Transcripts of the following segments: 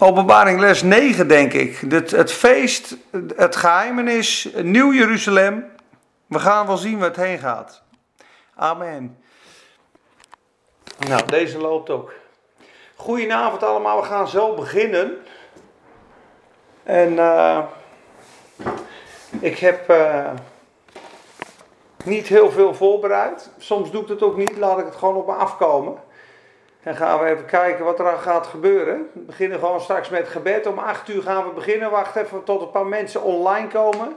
Openbaring les 9, denk ik. Het, het feest, het geheimenis, Nieuw Jeruzalem. We gaan wel zien waar het heen gaat. Amen. Nou, deze loopt ook. Goedenavond allemaal, we gaan zo beginnen. En uh, ik heb uh, niet heel veel voorbereid. Soms doe ik het ook niet, laat ik het gewoon op me afkomen. En gaan we even kijken wat er gaat gebeuren. We beginnen gewoon straks met gebed. Om 8 uur gaan we beginnen. Wacht even tot een paar mensen online komen.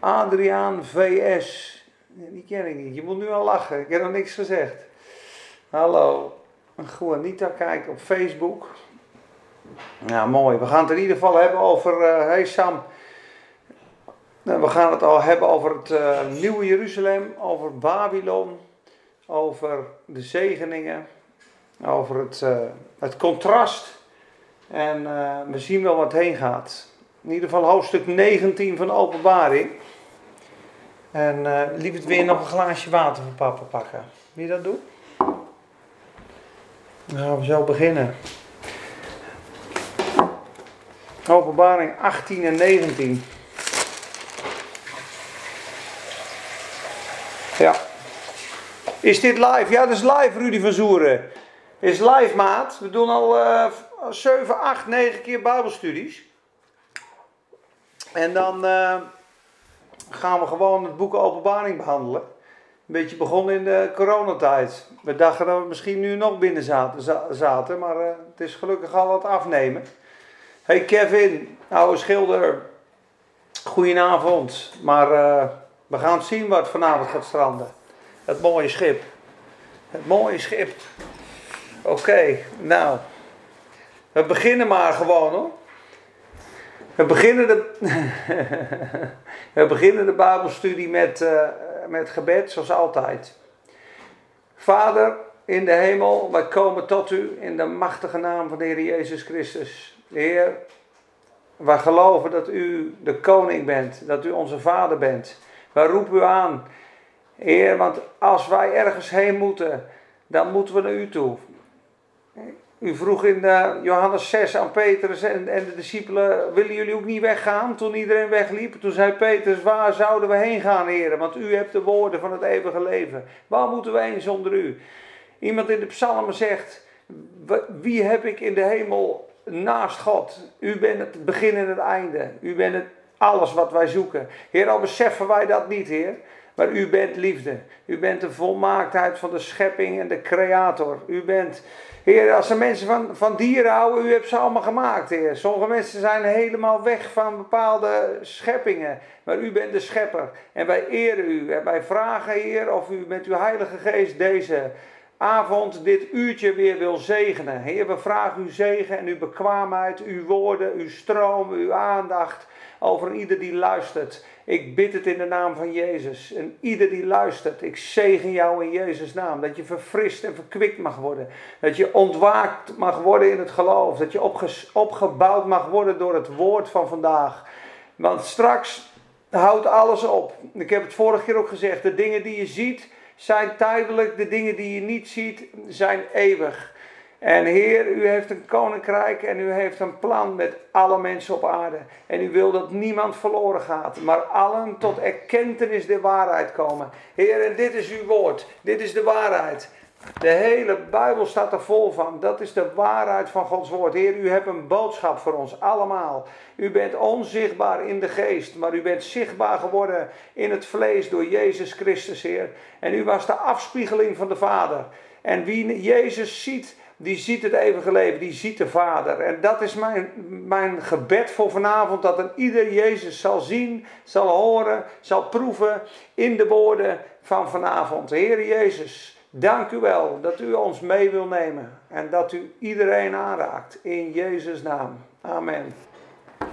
Adriaan VS. Die ken ik niet. Je moet nu al lachen. Ik heb nog niks gezegd. Hallo. Juanita kijken op Facebook. Ja, mooi. We gaan het in ieder geval hebben over. Uh, hey Sam. We gaan het al hebben over het uh, nieuwe Jeruzalem. Over Babylon. Over de zegeningen over het, uh, het contrast. En uh, we zien wel wat heen gaat. In ieder geval hoofdstuk 19 van Openbaring. En uh, het weer nog een glaasje water voor papa pakken. Wil je dat doen? Dan gaan we zo beginnen. Openbaring 18 en 19. Ja. Is dit live? Ja, dat is live, Rudy van Zoeren is live maat. We doen al uh, 7, 8, 9 keer Bijbelstudies. En dan uh, gaan we gewoon het boek Openbaring behandelen. Een beetje begonnen in de coronatijd. We dachten dat we misschien nu nog binnen zaten, maar uh, het is gelukkig al wat afnemen. Hey Kevin, oude schilder. Goedenavond. Maar uh, we gaan zien wat vanavond gaat stranden. Het mooie schip. Het mooie schip. Oké, nou. We beginnen maar gewoon hoor. We beginnen de, we beginnen de Bijbelstudie met, uh, met gebed, zoals altijd. Vader in de hemel, wij komen tot u in de machtige naam van de Heer Jezus Christus. Heer, wij geloven dat u de koning bent, dat u onze vader bent. Wij roepen u aan, Heer, want als wij ergens heen moeten, dan moeten we naar u toe. U vroeg in uh, Johannes 6 aan Petrus en, en de discipelen: Willen jullie ook niet weggaan? Toen iedereen wegliep, toen zei Petrus: Waar zouden we heen gaan, heren? Want u hebt de woorden van het eeuwige leven. Waar moeten we heen zonder u? Iemand in de psalmen zegt: Wie heb ik in de hemel naast God? U bent het begin en het einde. U bent het alles wat wij zoeken. Heer, al beseffen wij dat niet, Heer. Maar u bent liefde. U bent de volmaaktheid van de schepping en de creator. U bent Heer, als er mensen van, van dieren houden, u hebt ze allemaal gemaakt, Heer. Sommige mensen zijn helemaal weg van bepaalde scheppingen. Maar u bent de schepper. En wij eren u. En wij vragen, Heer, of u met uw Heilige Geest deze avond, dit uurtje weer wil zegenen. Heer, we vragen uw zegen en uw bekwaamheid, uw woorden, uw stroom, uw aandacht over ieder die luistert. Ik bid het in de naam van Jezus. En ieder die luistert, ik zegen jou in Jezus' naam. Dat je verfrist en verkwikt mag worden. Dat je ontwaakt mag worden in het geloof. Dat je opgebouwd mag worden door het woord van vandaag. Want straks houdt alles op. Ik heb het vorige keer ook gezegd. De dingen die je ziet zijn tijdelijk. De dingen die je niet ziet zijn eeuwig. En Heer, u heeft een koninkrijk en u heeft een plan met alle mensen op aarde. En u wil dat niemand verloren gaat, maar allen tot erkentenis de waarheid komen. Heer, en dit is uw woord, dit is de waarheid. De hele Bijbel staat er vol van. Dat is de waarheid van Gods woord. Heer, u hebt een boodschap voor ons allemaal. U bent onzichtbaar in de geest, maar u bent zichtbaar geworden in het vlees door Jezus Christus, Heer. En u was de afspiegeling van de Vader. En wie Jezus ziet, die ziet het eeuwige leven, die ziet de Vader. En dat is mijn, mijn gebed voor vanavond, dat een ieder Jezus zal zien, zal horen, zal proeven in de woorden van vanavond. Heer Jezus, dank u wel dat u ons mee wil nemen en dat u iedereen aanraakt. In Jezus' naam. Amen.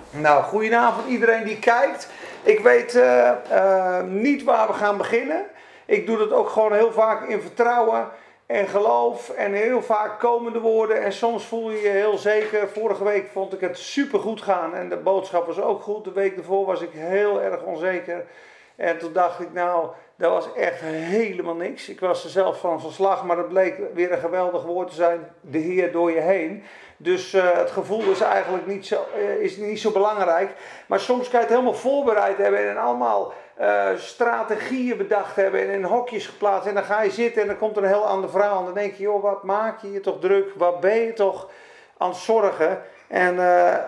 Nou, goedenavond iedereen die kijkt. Ik weet uh, uh, niet waar we gaan beginnen. Ik doe dat ook gewoon heel vaak in vertrouwen en geloof en heel vaak komende woorden. En soms voel je je heel zeker. Vorige week vond ik het super goed gaan en de boodschap was ook goed. De week ervoor was ik heel erg onzeker. En toen dacht ik, nou, dat was echt helemaal niks. Ik was er zelf van van slag, maar het bleek weer een geweldig woord te zijn. De Heer door je heen. Dus uh, het gevoel is eigenlijk niet zo, uh, is niet zo belangrijk. Maar soms kan je het helemaal voorbereid hebben en allemaal uh, strategieën bedacht hebben en in hokjes geplaatst. En dan ga je zitten en dan komt er een heel ander verhaal. En dan denk je, joh, wat maak je je toch druk? Wat ben je toch aan het zorgen? En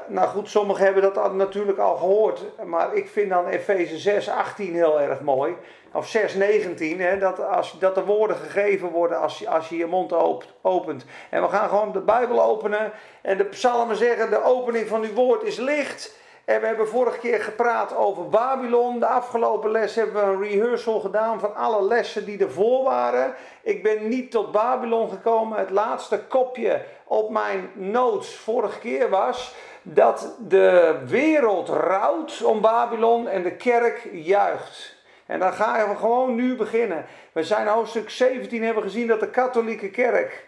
nou goed, sommigen hebben dat natuurlijk al gehoord. Maar ik vind dan Efeze 6, 18 heel erg mooi of 6, 19, hè, dat, als, dat de woorden gegeven worden als, als je je mond opent. En we gaan gewoon de Bijbel openen en de psalmen zeggen, de opening van uw woord is licht. En we hebben vorige keer gepraat over Babylon. De afgelopen les hebben we een rehearsal gedaan van alle lessen die ervoor waren. Ik ben niet tot Babylon gekomen. Het laatste kopje op mijn notes vorige keer was dat de wereld rouwt om Babylon en de kerk juicht. En dan gaan we gewoon nu beginnen. We zijn hoofdstuk 17 hebben gezien dat de katholieke kerk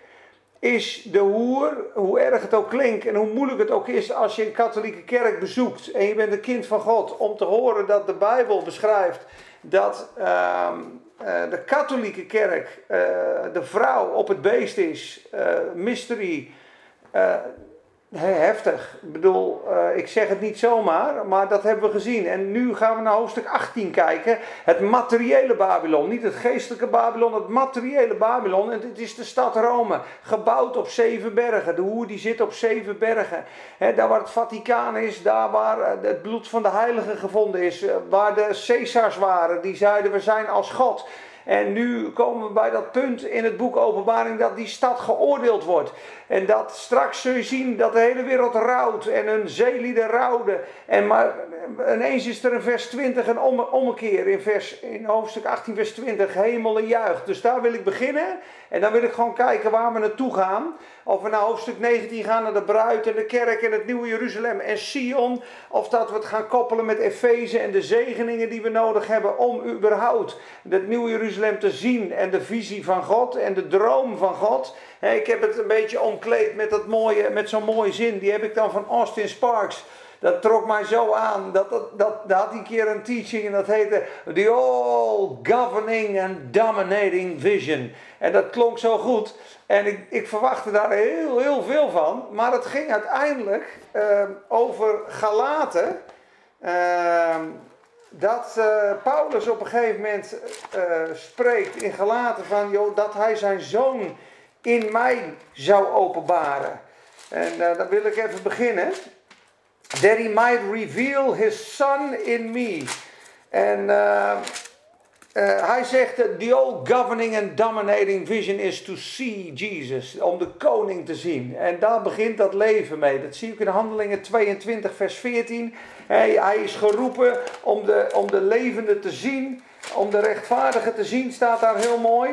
is de hoer, hoe erg het ook klinkt en hoe moeilijk het ook is als je een katholieke kerk bezoekt en je bent een kind van God, om te horen dat de Bijbel beschrijft dat uh, de katholieke kerk uh, de vrouw op het beest is, uh, mystery, heftig. Ik bedoel, uh, ik zeg het niet zomaar, maar dat hebben we gezien. En nu gaan we naar hoofdstuk 18 kijken. Het materiële Babylon. Niet het geestelijke Babylon, het materiële Babylon. En het is de stad Rome, gebouwd op zeven bergen. De hoer die zit op zeven bergen. Daar waar het Vaticaan is, daar waar eh, het bloed van de heiligen gevonden is. Eh, waar de Caesars waren, die zeiden we zijn als God. En nu komen we bij dat punt in het boek Openbaring dat die stad geoordeeld wordt. En dat straks zul je zien dat de hele wereld rouwt en een zeelieden rouwden. En maar ineens is er in vers 20 een om, ommekeer in, vers, in hoofdstuk 18 vers 20. Hemel en juich. Dus daar wil ik beginnen. En dan wil ik gewoon kijken waar we naartoe gaan. Of we naar hoofdstuk 19 gaan naar de bruid en de kerk en het nieuwe Jeruzalem en Sion. Of dat we het gaan koppelen met Efeze en de zegeningen die we nodig hebben om überhaupt het nieuwe Jeruzalem te zien. En de visie van God en de droom van God. Ik heb het een beetje omkleed met, dat mooie, met zo'n mooie zin. Die heb ik dan van Austin Sparks. Dat trok mij zo aan. Dat, dat, dat, had een keer een teaching en dat heette The All Governing and Dominating Vision. En dat klonk zo goed. En ik, ik verwachtte daar heel, heel veel van. Maar het ging uiteindelijk uh, over Galaten. Uh, dat uh, Paulus op een gegeven moment uh, spreekt in Galaten van joh, dat hij zijn zoon in mij zou openbaren. En uh, dan wil ik even beginnen. That he might reveal his son in me. En uh, hij zegt, the old governing and dominating vision is to see Jesus. Om de koning te zien. En daar begint dat leven mee. Dat zie ik in Handelingen 22 vers 14. Hij, is geroepen om de, om de levende te zien. Om de rechtvaardige te zien, staat daar heel mooi.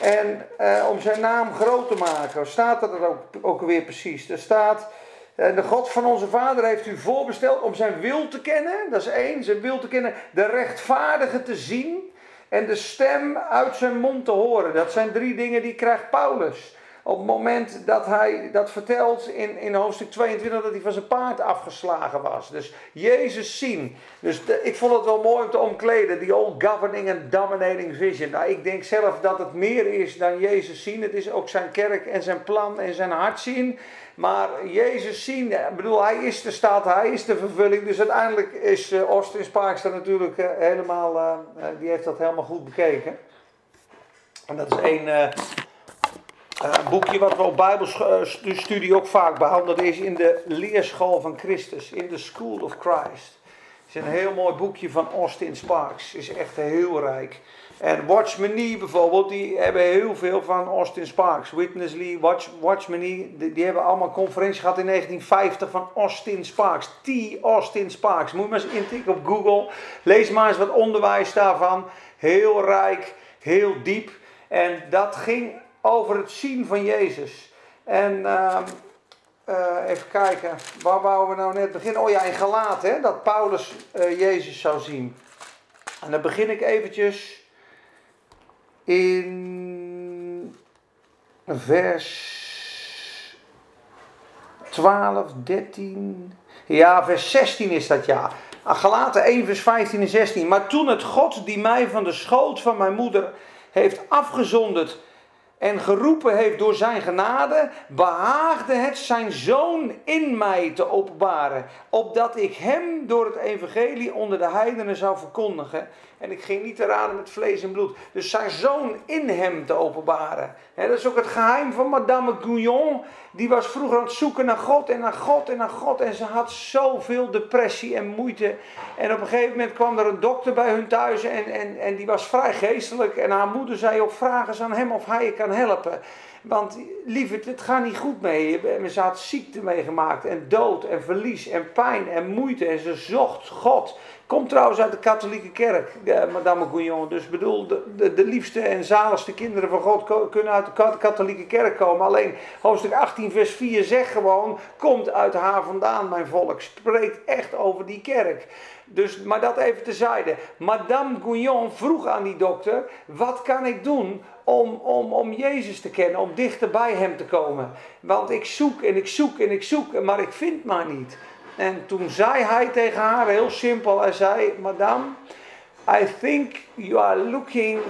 En uh, om zijn naam groot te maken. Staat er ook, ook weer precies. Er staat, uh, de God van onze vader heeft u voorbesteld om zijn wil te kennen. Dat is één, zijn wil te kennen. De rechtvaardige te zien. En de stem uit zijn mond te horen. Dat zijn drie dingen die krijgt Paulus. Op het moment dat hij dat vertelt in, in hoofdstuk 22 dat hij van zijn paard afgeslagen was. Dus Jezus zien. Dus ik vond het wel mooi om te omkleden. Die old governing and dominating vision. Nou, ik denk zelf dat het meer is dan Jezus zien. Het is ook zijn kerk en zijn plan en zijn hart zien. Maar Jezus zien, ik bedoel, hij is de stad, hij is de vervulling. Dus uiteindelijk is uh, Austin Sparks natuurlijk uh, helemaal, die heeft dat helemaal goed bekeken. En dat is één een boekje wat we op Bijbelstudie ook vaak behandelen is in de Leerschool van Christus, in the School of Christ. Het is een heel mooi boekje van Austin Sparks, is echt heel rijk. En Watch Me bijvoorbeeld, die hebben heel veel van Austin Sparks. Witness Lee, Watch, Watch die, hebben allemaal conferentie gehad in 1950 van Austin Sparks. T. Austin Sparks. Moet je maar eens intikken op Google. Lees maar eens wat onderwijs daarvan. Heel rijk, heel diep. En dat ging over het zien van Jezus. En uh, uh, even kijken, waar wouden we nou net beginnen? Oh ja, in Galaten, dat Paulus uh, Jezus zou zien. En dan begin ik eventjes in vers 12, 13. Ja, vers 16 is dat ja. Galaten 1, vers 15 en 16. Maar toen het God die mij van de schoot van mijn moeder heeft afgezonderd en geroepen heeft door zijn genade, behaagde het zijn zoon in mij te openbaren, opdat ik hem door het evangelie onder de heidenen zou verkondigen. En ik ging niet te raden met vlees en bloed. Dus zijn zoon in hem te openbaren. dat is ook het geheim van Madame Guyon. Die was vroeger aan het zoeken naar God en naar God en naar God. En ze had zoveel depressie en moeite. En op een gegeven moment kwam er een dokter bij hun thuis. En, en, en die was vrij geestelijk. En haar moeder zei ook: vragen aan hem of hij je helpen. Want lieverd, het gaat niet goed mee. Ze had ziekte meegemaakt en dood en verlies en pijn en moeite. En ze zocht God. Komt trouwens uit de katholieke kerk, Madame Gouillon. Dus bedoel, de, de, de, liefste en zaligste kinderen van God kunnen uit de katholieke kerk komen. Alleen hoofdstuk 18 vers 4 zegt gewoon, komt uit haar vandaan mijn volk. Spreekt echt over die kerk. Dus, maar dat even tezijde. Madame Gouillon vroeg aan die dokter, wat kan ik doen om, om, om Jezus te kennen, om dichter bij hem te komen? Want ik zoek en ik zoek en ik zoek, maar ik vind maar niet. En toen zei hij tegen haar, heel simpel, hij zei, madame, I think you are looking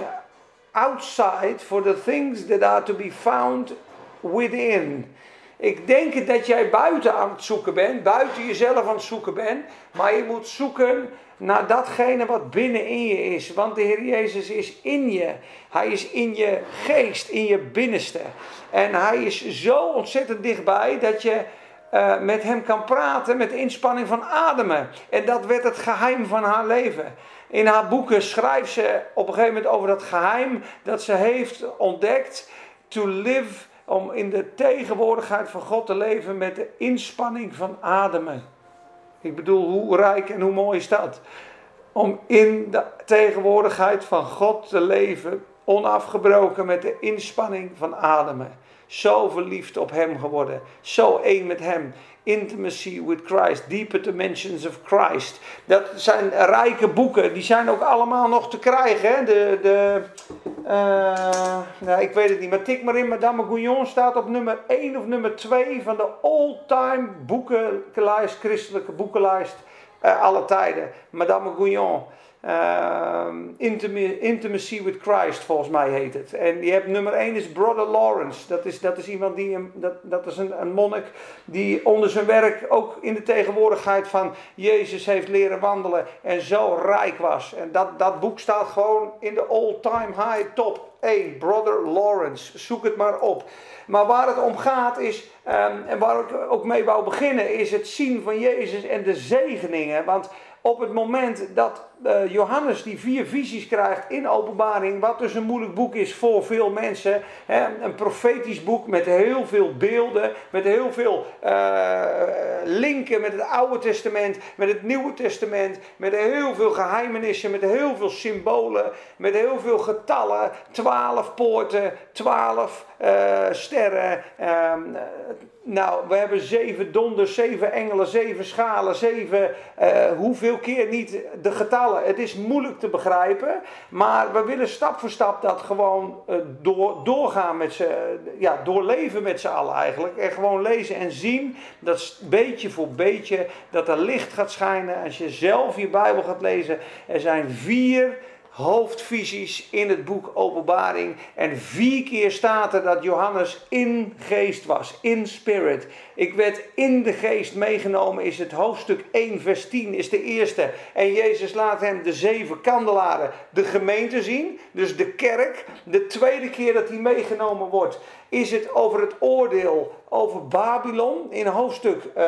outside for the things that are to be found within. Ik denk dat jij buiten aan het zoeken bent, buiten jezelf aan het zoeken bent, maar je moet zoeken naar datgene wat binnenin je is. Want de Heer Jezus is in je. Hij is in je geest, in je binnenste. En hij is zo ontzettend dichtbij dat je uh, met hem kan praten met inspanning van ademen. En dat werd het geheim van haar leven. In haar boeken schrijft ze op een gegeven moment over dat geheim dat ze heeft ontdekt. To live, om in de tegenwoordigheid van God te leven met de inspanning van ademen. Ik bedoel, hoe rijk en hoe mooi is dat? Om in de tegenwoordigheid van God te leven, onafgebroken met de inspanning van ademen. Zo verliefd op Hem geworden. Zo één met Hem. Intimacy with Christ. Deeper Dimensions of Christ. Dat zijn rijke boeken. Die zijn ook allemaal nog te krijgen. Hè? De, de, nou, ik weet het niet. Maar tik maar in. Madame Gouillon staat op nummer 1 of nummer 2 van de all-time boekenlijst. Christelijke boekenlijst. Uh, alle tijden. Madame Gouillon. Uh, Intimacy with Christ, volgens mij heet het. En je hebt nummer 1 is Brother Lawrence. Dat is, dat is iemand die, dat, dat is een, een monnik die onder zijn werk ook in de tegenwoordigheid van Jezus heeft leren wandelen en zo rijk was. En dat, dat boek staat gewoon in de all-time high top 1, Brother Lawrence. Zoek het maar op. Maar waar het om gaat is, um, en waar ik ook mee wou beginnen, is het zien van Jezus en de zegeningen. Want op het moment dat uh, Johannes die vier visies krijgt in openbaring, wat dus een moeilijk boek is voor veel mensen. Hè, een profetisch boek met heel veel beelden, met heel veel uh, linken met het Oude Testament, met het Nieuwe Testament, met heel veel geheimenissen, met heel veel symbolen, met heel veel getallen. Twaalf poorten, twaalf uh, sterren. Nou, we hebben zeven donders, zeven engelen, zeven schalen, zeven, uh, hoeveel keer niet de getallen. Het is moeilijk te begrijpen, maar we willen stap voor stap dat gewoon uh, door, doorgaan met ze, ja, doorleven met z'n allen eigenlijk. En gewoon lezen en zien, dat beetje voor beetje, dat er licht gaat schijnen. Als je zelf je Bijbel gaat lezen, er zijn vier hoofdvisies in het boek Openbaring. En vier keer staat er dat Johannes in geest was, in spirit. Ik werd in de geest meegenomen, is het hoofdstuk 1, vers 10, is de eerste. En Jezus laat hem de zeven kandelaren, de gemeente zien, dus de kerk. De tweede keer dat hij meegenomen wordt, is het over het oordeel over Babylon in hoofdstuk. Uh,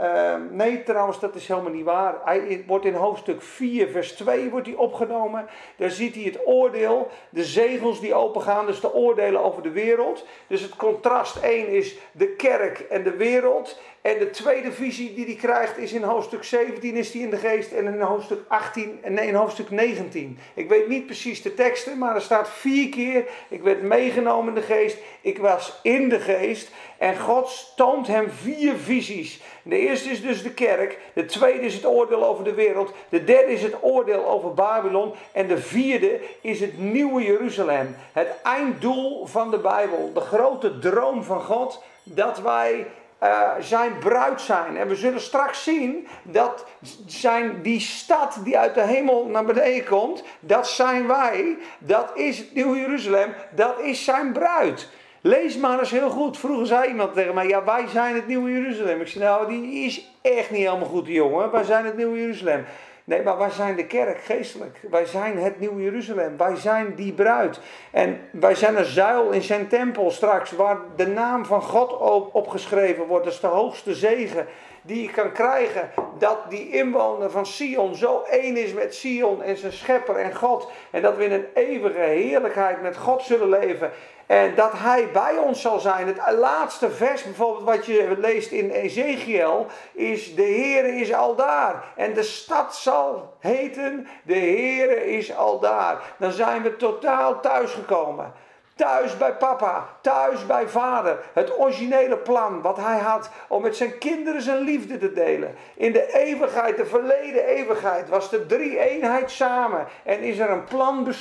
uh, nee, trouwens, dat is helemaal niet waar. Hij wordt in hoofdstuk 4, vers 2 wordt hij opgenomen. Daar ziet hij het oordeel, de zegels die opengaan, dus de oordelen over de wereld. Dus het contrast 1 is de kerk en de wereld. En de tweede visie die hij krijgt is in hoofdstuk 17 is die in de geest en in hoofdstuk 18 en nee, in hoofdstuk 19. Ik weet niet precies de teksten, maar er staat vier keer, ik werd meegenomen in de geest, ik was in de geest en God toont hem vier visies. De eerste is dus de kerk, de tweede is het oordeel over de wereld, de derde is het oordeel over Babylon en de vierde is het nieuwe Jeruzalem. Het einddoel van de Bijbel, de grote droom van God dat wij uh, zijn bruid zijn. En we zullen straks zien dat zijn, die stad die uit de hemel naar beneden komt, dat zijn wij. Dat is het Nieuw Jeruzalem. Dat is zijn bruid. Lees maar eens heel goed. Vroeger zei iemand tegen mij: Ja, wij zijn het Nieuwe Jeruzalem. Ik zei: Nou, die is echt niet helemaal goed, die jongen. Wij zijn het Nieuwe Jeruzalem. Nee, maar wij zijn de kerk geestelijk. Wij zijn het Nieuwe Jeruzalem. Wij zijn die bruid. En wij zijn een zuil in zijn tempel straks, waar de naam van God op opgeschreven wordt. Dat is de hoogste zegen die je kan krijgen. Dat die inwoner van Sion zo één is met Sion en zijn schepper en God. En dat we in een eeuwige heerlijkheid met God zullen leven. En dat hij bij ons zal zijn. Het laatste vers bijvoorbeeld wat je leest in Ezekiel is de Heere is al daar. En de stad zal heten de Heere is al daar. Dan zijn we totaal thuisgekomen. Thuis bij papa, thuis bij vader. Het originele plan wat hij had om met zijn kinderen zijn liefde te delen. In de eeuwigheid, de verleden eeuwigheid, was de drie eenheid samen. En is er een plan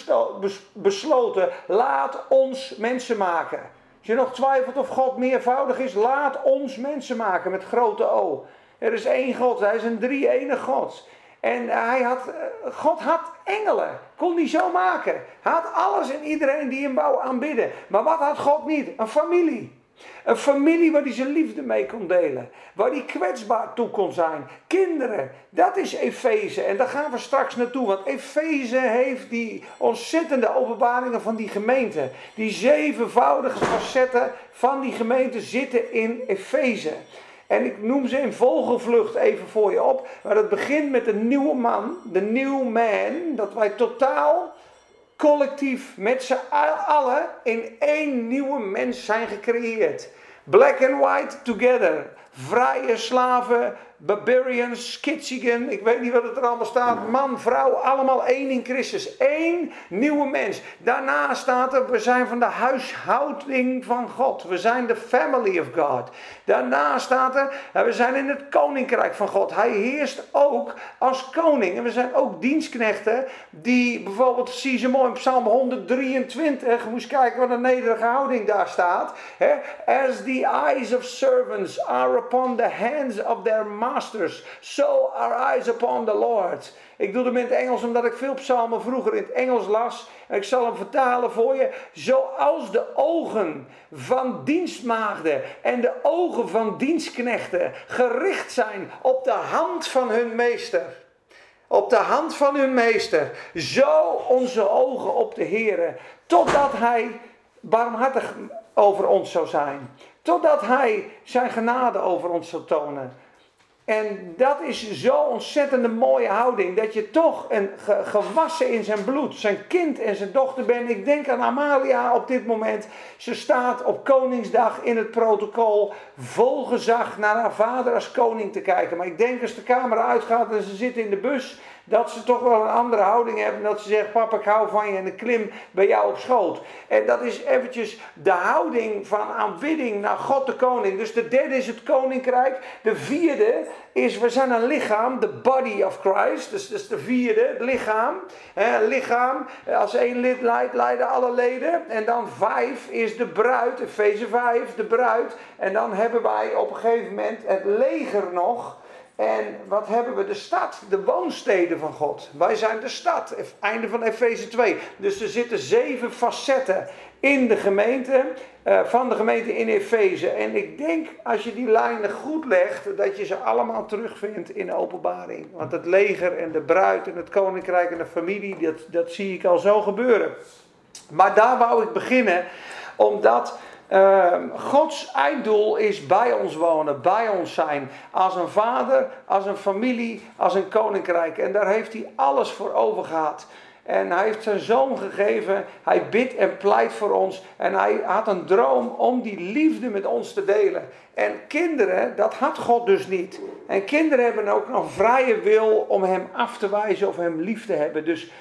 besloten. Laat ons mensen maken. Als je nog twijfelt of God meervoudig is, laat ons mensen maken met grote O. Er is één God, hij is een drie ene God. En hij had, eh, God had engelen. Kon die zo maken. Hij had alles en iedereen die hem wou aanbidden. Maar wat had God niet? Een familie. Een familie waar hij zijn liefde mee kon delen. Waar hij kwetsbaar toe kon zijn. Kinderen. Dat is Efeze. En daar gaan we straks naartoe. Want Efeze heeft die ontzettende openbaringen van die gemeente. Die zevenvoudige facetten van die gemeente zitten in Efeze. En ik noem ze in vogelvlucht even voor je op. Maar het begint met een nieuwe man, de new man. Dat wij totaal collectief met z'n allen in één nieuwe mens zijn gecreëerd. Black and white together. Vrije slaven, Barbarians, Skitzigen, ik weet niet wat het er allemaal staat. Man, vrouw, allemaal één in Christus. Eén nieuwe mens. Daarna staat er, we zijn van de huishouding van God. We zijn de family of God. Daarna staat er, we zijn in het koninkrijk van God. Hij heerst ook als koning. En we zijn ook dienstknechten die bijvoorbeeld, zie ze mooi in Psalm 123. Je moest kijken wat een nederige houding daar staat. As the eyes of servants are upon the hands of their masters, so our eyes upon the Lord. Ik doe hem in het Engels omdat ik veel psalmen vroeger in het Engels las. En ik zal hem vertalen voor je. Zoals de ogen van dienstmaagden en de ogen van dienstknechten gericht zijn op de hand van hun meester. Op de hand van hun meester. Zo onze ogen op de Heer. Totdat hij barmhartig over ons zou zijn. Totdat hij zijn genade over ons zou tonen. En dat is zo'n ontzettende mooie houding. Dat je toch een gewassen in zijn bloed, zijn kind en zijn dochter bent. Ik denk aan Amalia op dit moment. Ze staat op Koningsdag in het protocol vol gezag naar haar vader als koning te kijken. Maar ik denk als de camera uitgaat en ze zit in de bus dat ze toch wel een andere houding hebben. Dat ze zeggen, papa ik hou van je en ik klim bij jou op schoot. En dat is eventjes de houding van aanbidding naar God de koning. Dus de derde is het koninkrijk. De vierde is, we zijn een lichaam, de body of Christ. Dus, dus de vierde, het lichaam. He, lichaam, als één lid leidt, leiden alle leden. En dan vijf is de bruid, Efeze 5, de bruid. En dan hebben wij op een gegeven moment het leger nog... En wat hebben we? De stad, de woonsteden van God. Wij zijn de stad. Einde van Efeze 2. Dus er zitten zeven facetten in de gemeente, uh, van de gemeente in Efeze. En ik denk, als je die lijnen goed legt, dat je ze allemaal terugvindt in de openbaring. Want het leger en de bruid en het koninkrijk en de familie, dat, dat zie ik al zo gebeuren. Maar daar wou ik beginnen, omdat Ehm, Gods einddoel is bij ons wonen, bij ons zijn. Als een vader, als een familie, als een koninkrijk. En daar heeft hij alles voor over gehad. En hij heeft zijn zoon gegeven. Hij bidt en pleit voor ons. En hij had een droom om die liefde met ons te delen. En kinderen, dat had God dus niet. En kinderen hebben ook nog vrije wil om hem af te wijzen of hem lief te hebben. Dus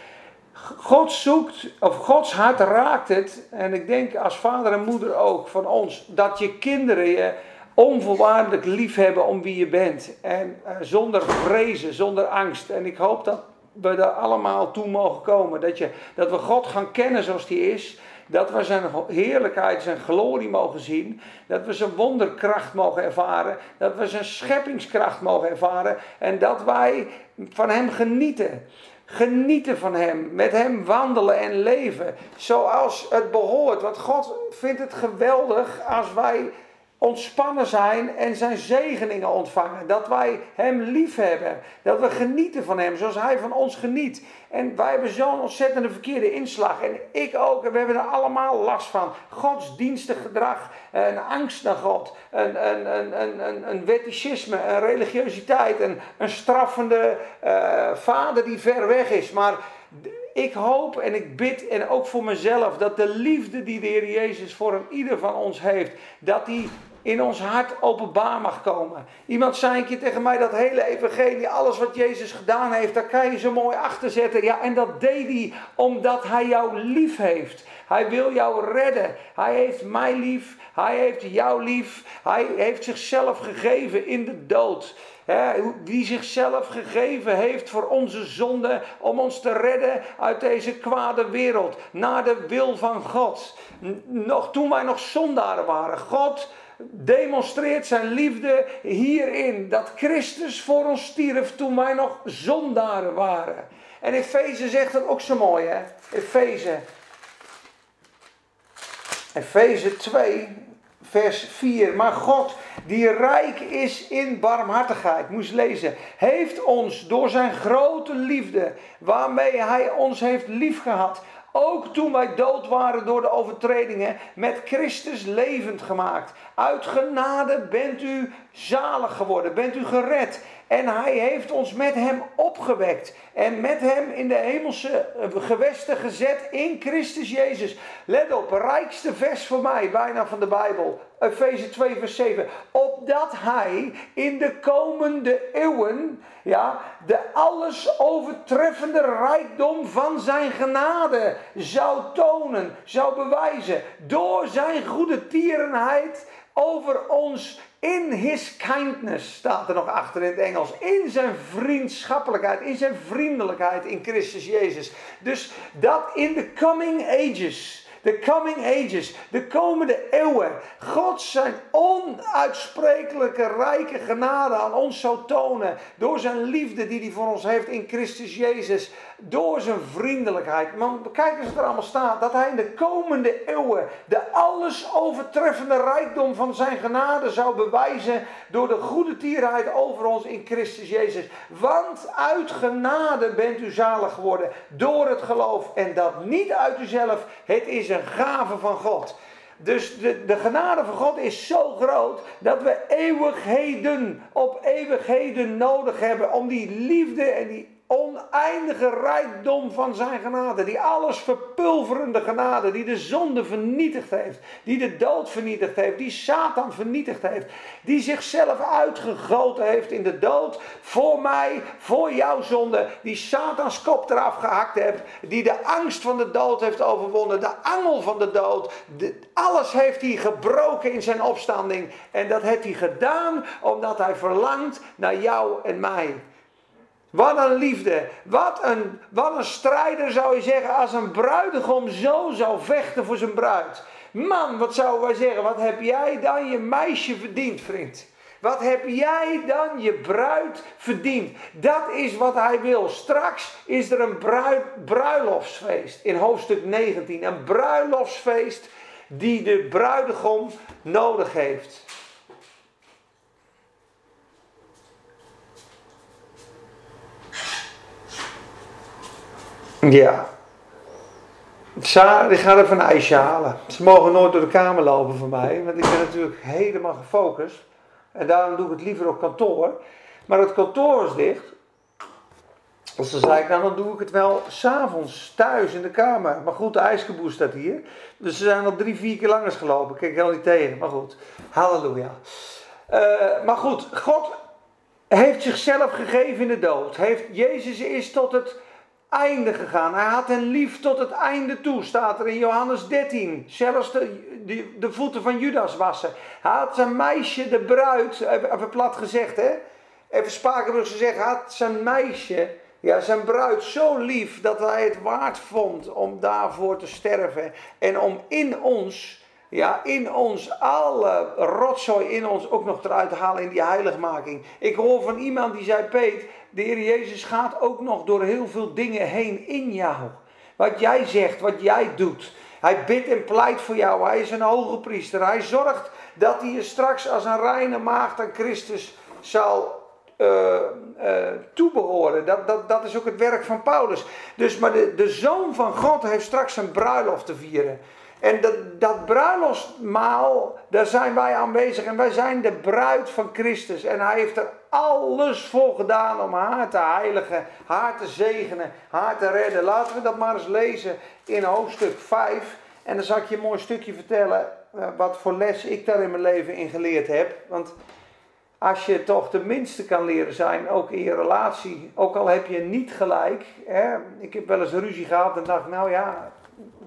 God zoekt, of Gods hart raakt het, en ik denk als vader en moeder ook van ons, dat je kinderen je onvoorwaardelijk lief hebben om wie je bent. En uh, zonder vrezen, zonder angst. En ik hoop dat we er allemaal toe mogen komen. Dat, je, dat we God gaan kennen zoals die is. Dat we zijn heerlijkheid, zijn glorie mogen zien. Dat we zijn wonderkracht mogen ervaren. Dat we zijn scheppingskracht mogen ervaren. En dat wij van hem genieten. Genieten van Hem, met Hem wandelen en leven zoals het behoort. Want God vindt het geweldig als wij ontspannen zijn en zijn zegeningen ontvangen. Dat wij Hem lief hebben. Dat we genieten van Hem zoals Hij van ons geniet. En wij hebben zo'n ontzettende verkeerde inslag. En ik ook. En we hebben er allemaal last van. Godsdienstig gedrag. Een angst naar God. Een, een, een, een, een, een wetticisme. Een religiositeit. Een, een straffende uh, vader die ver weg is. Maar ik hoop en ik bid en ook voor mezelf dat de liefde die de Heer Jezus voor ieder van ons heeft, dat die in ons hart openbaar mag komen. Iemand zei een keer tegen mij dat hele evangelie, alles wat Jezus gedaan heeft, daar kan je zo mooi achter zetten. Ja, en dat deed hij omdat hij jou lief heeft. Hij wil jou redden. Hij heeft mij lief. Hij heeft jou lief. Hij heeft zichzelf gegeven in de dood. Die zichzelf gegeven heeft voor onze zonde, om ons te redden uit deze kwade wereld, naar de wil van God. Nog toen wij nog zondaren waren, God demonstreert zijn liefde hierin. Dat Christus voor ons stierf toen wij nog zondaren waren. En Efeze zegt dat ook zo mooi, hè? Efeze. Efeze 2, vers 4. Maar God, die rijk is in barmhartigheid, moest lezen, heeft ons door zijn grote liefde, waarmee hij ons heeft liefgehad, ook toen wij dood waren door de overtredingen, met Christus levend gemaakt. Uit genade bent u zalig geworden, bent u gered. En hij heeft ons met hem opgewekt. En met hem in de hemelse eh, gewesten gezet in Christus Jezus. Let op, rijkste vers voor mij, bijna van de Bijbel. Efeze 2, vers 7. Opdat hij in de komende eeuwen, ja, de alles overtreffende rijkdom van zijn genade zou tonen, zou bewijzen. Door zijn goede tierenheid over ons in his kindness, staat er nog achter in het Engels. In zijn vriendschappelijkheid, in zijn vriendelijkheid in Christus Jezus. Dus dat in de coming ages de coming ages, de komende eeuwen, God zijn onuitsprekelijke rijke genade aan ons zou tonen. Door zijn liefde die hij voor ons heeft in Christus Jezus. Door zijn vriendelijkheid. Maar kijk eens wat er allemaal staat. Dat hij in de komende eeuwen de alles overtreffende rijkdom van zijn genade zou bewijzen. Door de goede tierheid over ons in Christus Jezus. Want uit genade bent u zalig geworden. Door het geloof. En dat niet uit uzelf. Het is een gave van God. Dus de, de genade van God is zo groot dat we eeuwigheden op eeuwigheden nodig hebben om die liefde en die oneindige rijkdom van zijn genade. Die alles verpulverende genade. Die de zonde vernietigd heeft. Die de dood vernietigd heeft. Die Satan vernietigd heeft. Die zichzelf uitgegoten heeft in de dood. Voor mij, voor jouw zonde. Die Satans kop eraf gehakt heeft. Die de angst van de dood heeft overwonnen. De angel van de dood. alles heeft hij gebroken in zijn opstanding. En dat heeft hij gedaan omdat hij verlangt naar jou en mij. Wat een liefde. Wat een, wat een strijder zou je zeggen als een bruidegom zo zou vechten voor zijn bruid. Man, wat zouden wij zeggen? Wat heb jij dan je meisje verdiend, vriend? Wat heb jij dan je bruid verdiend? Dat is wat hij wil. Straks is er een bruid, bruiloftsfeest in hoofdstuk 19. Een bruiloftsfeest die de bruidegom nodig heeft. Ja. Sarah, die gaat even een ijsje halen. Ze mogen nooit door de kamer lopen voor mij, want ik ben natuurlijk helemaal gefocust. En daarom doe ik het liever op kantoor. Maar het kantoor is dicht. Dus dan zei ik, nou dan doe ik het wel s'avonds thuis in de kamer. Maar goed, de ijskeboer staat hier. Dus ze zijn al drie, vier keer langs gelopen. Kijk helemaal niet tegen, maar goed. Halleluja. Uh, maar goed, God heeft zichzelf gegeven in de dood. Heeft, Jezus is tot het einde gegaan. Hij had hen lief tot het einde toe, staat er in Johannes 13. Zelfs de, de, voeten van Judas wassen. Hij had zijn meisje, de bruid, even plat gezegd hè. Even spakenburg gezegd, had zijn meisje, ja, zijn bruid zo lief dat hij het waard vond om daarvoor te sterven. En om in ons, ja, in ons, alle rotzooi in ons ook nog eruit te halen in die heiligmaking. Ik hoor van iemand die zei, Peet, de Heer Jezus gaat ook nog door heel veel dingen heen in jou. Wat jij zegt, wat jij doet. Hij bidt en pleit voor jou. Hij is een hoge priester. Hij zorgt dat hij je straks als een reine maagd aan Christus zal uh, toebehoren. Dat, dat, dat is ook het werk van Paulus. Dus, maar de, de zoon van God heeft straks een bruiloft te vieren. En dat, dat bruiloftsmaal, daar zijn wij aanwezig. En wij zijn de bruid van Christus. En hij heeft er alles voor gedaan om haar te heiligen, haar te zegenen, haar te redden. Laten we dat maar eens lezen in hoofdstuk 5. En dan zal ik je een mooi stukje vertellen uh, wat voor les ik daar in mijn leven in geleerd heb. Want als je toch de minste kan leren zijn, ook in je relatie, ook al heb je niet gelijk. Hè? Ik heb wel eens een ruzie gehad en dacht, nou ja,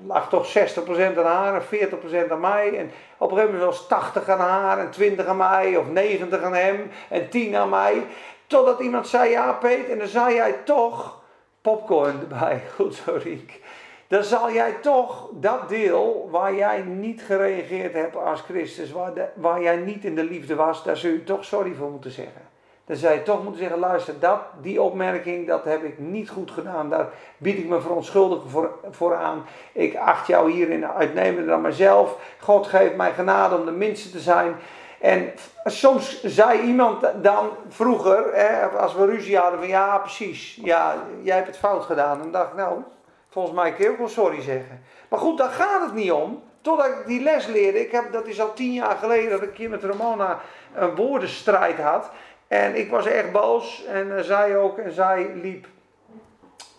lag toch 60% aan haar en 40% aan mij. En op een gegeven moment was 80 aan haar en 20 aan mij, of 90 aan hem en 10 aan mij. Totdat iemand zei, ja Peet, en dan zei jij toch popcorn erbij. Goed zo, Riek dan zal jij toch dat deel waar jij niet gereageerd hebt als Christus, waar, de, waar jij niet in de liefde was, daar zul je toch sorry voor moeten zeggen. Dan zou je toch moeten zeggen, luister, dat, die opmerking, dat heb ik niet goed gedaan. Daar bied ik me verontschuldigen voor, voor aan. Ik acht jou hierin uitnemender dan mezelf. God geeft mij genade om de minste te zijn. En soms zei iemand dan vroeger, hè, als we ruzie hadden, van ja, precies, ja, jij hebt het fout gedaan. En dacht ik, nou, Volgens mij kun je ook wel sorry zeggen. Maar goed, daar gaat het niet om. Totdat ik die les leerde. Ik heb, dat is al tien jaar geleden dat ik hier met Ramona een woordenstrijd had. En ik was echt boos. En zij ook. En zij liep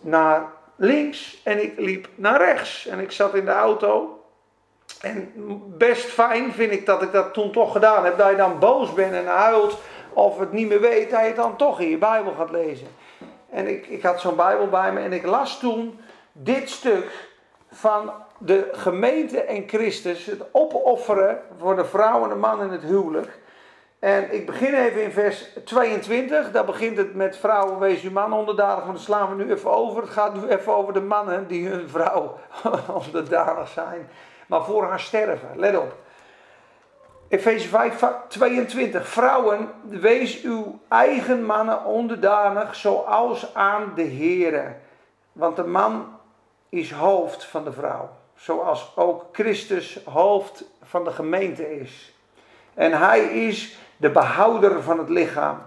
naar links. En ik liep naar rechts. En ik zat in de auto. En best fijn vind ik dat ik dat toen toch gedaan heb. Dat je dan boos bent en huilt. Of het niet meer weet. Dat je dan toch in je Bijbel gaat lezen. En ik, ik had zo'n Bijbel bij me. En ik las toen dit stuk van de gemeente en Christus, het opofferen voor de vrouw en de man in het huwelijk. En ik begin even in vers 22. Daar begint het met vrouwen, wees uw man onderdanig. Maar dat slaan we nu even over. Het gaat nu even over de mannen die hun vrouw onderdanig zijn. Maar voor haar sterven. Let op. Efeze 5, 22. Vrouwen, wees uw eigen mannen onderdanig zoals aan de Here. Want de man is hoofd van de vrouw. Zoals ook Christus hoofd van de gemeente is. En hij is de behouder van het lichaam.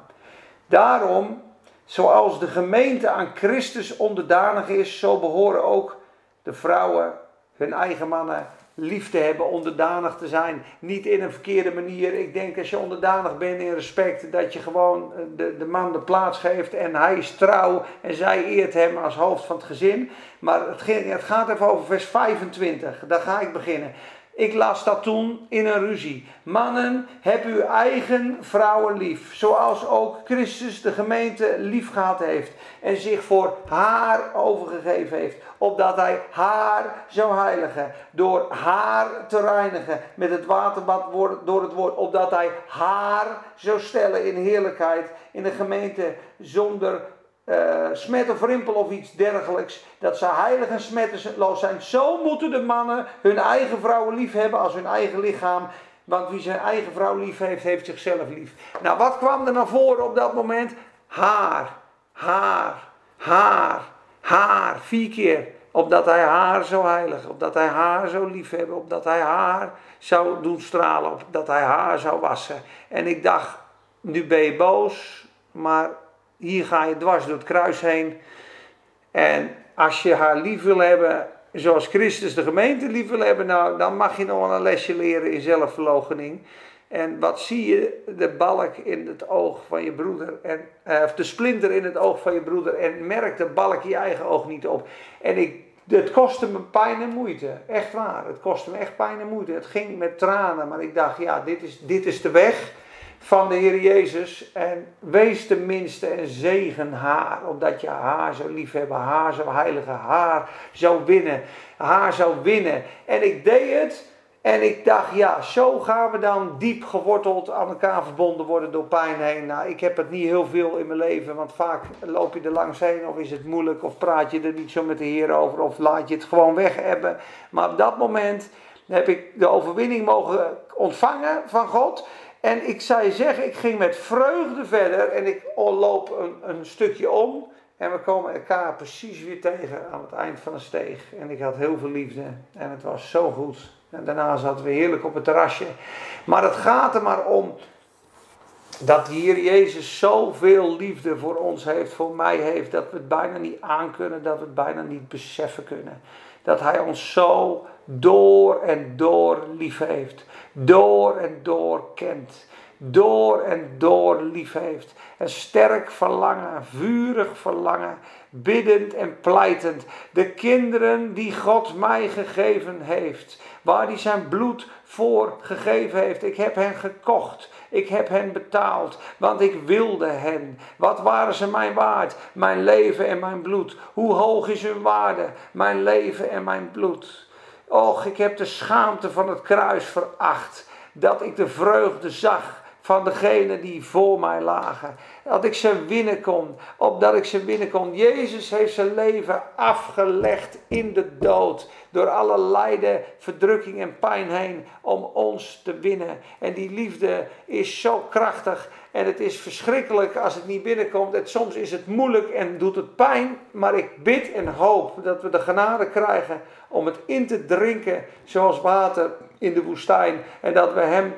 Daarom, zoals de gemeente aan Christus onderdanig is, zo behoren ook de vrouwen hun eigen mannen lief te hebben, onderdanig te zijn. Niet in een verkeerde manier. Ik denk als je onderdanig bent in respect, dat je gewoon eh, de, de man de plaats geeft en hij is trouw en zij eert hem als hoofd van het gezin. Maar het, het gaat even over vers 25. Daar ga ik beginnen. Ik las dat toen in een ruzie. Mannen, heb uw eigen vrouwen lief, zoals ook Christus de gemeente lief gehad heeft en zich voor haar overgegeven heeft, opdat hij haar zou heiligen, door haar te reinigen met het waterbad door het woord, opdat hij haar zou stellen in heerlijkheid in de gemeente zonder uh, smet of rimpel of iets dergelijks. Dat ze heilig en smetteloos zijn. Zo moeten de mannen hun eigen vrouwen lief hebben als hun eigen lichaam. Want wie zijn eigen vrouw lief heeft, heeft zichzelf lief. Nou, wat kwam er naar voren op dat moment? Haar, haar, haar, haar. Vier keer. Opdat hij haar zou heiligen. Opdat hij haar zou lief hebben. Opdat hij haar zou doen stralen. Opdat hij haar zou wassen. En ik dacht, nu ben je boos. Maar hier ga je dwars door het kruis heen. En als je haar lief wil hebben, zoals Christus de gemeente lief wil hebben, nou, dan mag je nog wel een lesje leren in zelfverloochening. En wat zie je? De balk in het oog van je broeder. En, eh, of de splinter in het oog van je broeder. En merk de balk je eigen oog niet op. En ik, het kostte me pijn en moeite. Echt waar. Het kostte me echt pijn en moeite. Het ging met tranen. Maar ik dacht, ja, dit is, dit is de weg van de Heer Jezus. En wees tenminste en zegen haar, omdat je haar zou liefhebben, haar zou heiligen, haar zou winnen, haar zou winnen. En ik deed het En ik dacht, ja, zo gaan we dan diep geworteld aan elkaar verbonden worden door pijn heen. Nou, ik heb het niet heel veel in mijn leven, want vaak loop je er langs heen of is het moeilijk of praat je er niet zo met de Heer over of laat je het gewoon weg hebben. Maar op dat moment heb ik de overwinning mogen ontvangen van God. En ik zou je zeggen, ik ging met vreugde verder en ik loop een, een stukje om. En we komen elkaar precies weer tegen aan het eind van de steeg. En ik had heel veel liefde en het was zo goed. En daarna zaten we heerlijk op het terrasje. Maar het gaat er maar om dat de Heer Jezus zoveel liefde voor ons heeft, voor mij heeft, dat we het bijna niet aankunnen, dat we het bijna niet beseffen kunnen. Dat Hij ons zo door en door lief heeft, door en door kent, door en door lief heeft. Een sterk verlangen, vurig verlangen, biddend en pleitend. De kinderen die God mij gegeven heeft, waar hij zijn bloed voor gegeven heeft. Ik heb hen gekocht. Ik heb hen betaald, want ik wilde hen. Wat waren ze mij waard? Mijn leven en mijn bloed. Hoe hoog is hun waarde? Mijn leven en mijn bloed. Och, ik heb de schaamte van het kruis veracht. Dat ik de vreugde zag van degenen die voor mij lagen. Dat ik ze winnen kon, opdat ik ze winnen kon. Jezus heeft zijn leven afgelegd in de dood. Door alle lijden, verdrukking en pijn heen om ons te winnen. En die liefde is zo krachtig. En het is verschrikkelijk als het niet binnenkomt. En soms is het moeilijk en doet het pijn. Maar ik bid en hoop dat we de genade krijgen om het in te drinken zoals water in de woestijn. En dat we hem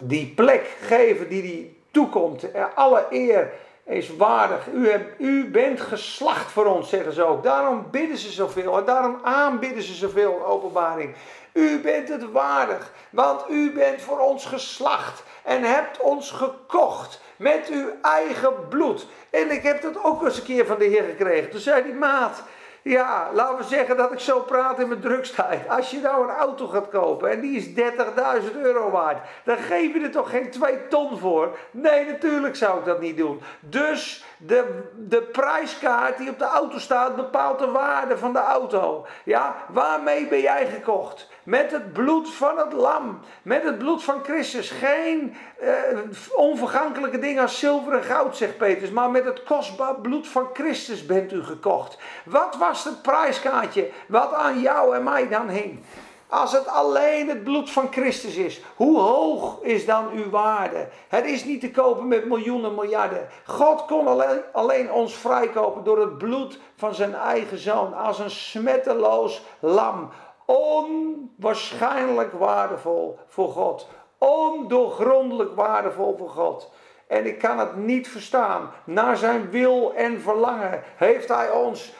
die plek geven die die toekomt. Alle eer is waardig. U, u bent geslacht voor ons, zeggen ze ook. Daarom bidden ze zoveel en daarom aanbidden ze zoveel openbaring. U bent het waardig, want u bent voor ons geslacht en hebt ons gekocht met uw eigen bloed. En ik heb dat ook eens een keer van de Heer gekregen. Toen zei die maat, ja, laten we zeggen dat ik zo praat in mijn drugstijd. Als je nou een auto gaat kopen en die is 30.000 euro waard, dan geef je er toch geen 2 ton voor? Nee, natuurlijk zou ik dat niet doen. Dus de, de prijskaart die op de auto staat bepaalt de waarde van de auto. Ja, waarmee ben jij gekocht? Met het bloed van het lam. Met het bloed van Christus. Geen uh, onvergankelijke dingen als zilver en goud, zegt Petrus. Maar met het kostbaar bloed van Christus bent u gekocht. Wat was het prijskaartje wat aan jou en mij dan hing? Als het alleen het bloed van Christus is, hoe hoog is dan uw waarde? Het is niet te kopen met miljoenen, miljarden. God kon alleen, alleen ons vrijkopen door het bloed van zijn eigen zoon. Als een smetteloos lam. Onwaarschijnlijk waardevol voor God. Ondoorgrondelijk waardevol voor God. En ik kan het niet verstaan. Naar zijn wil en verlangen heeft hij ons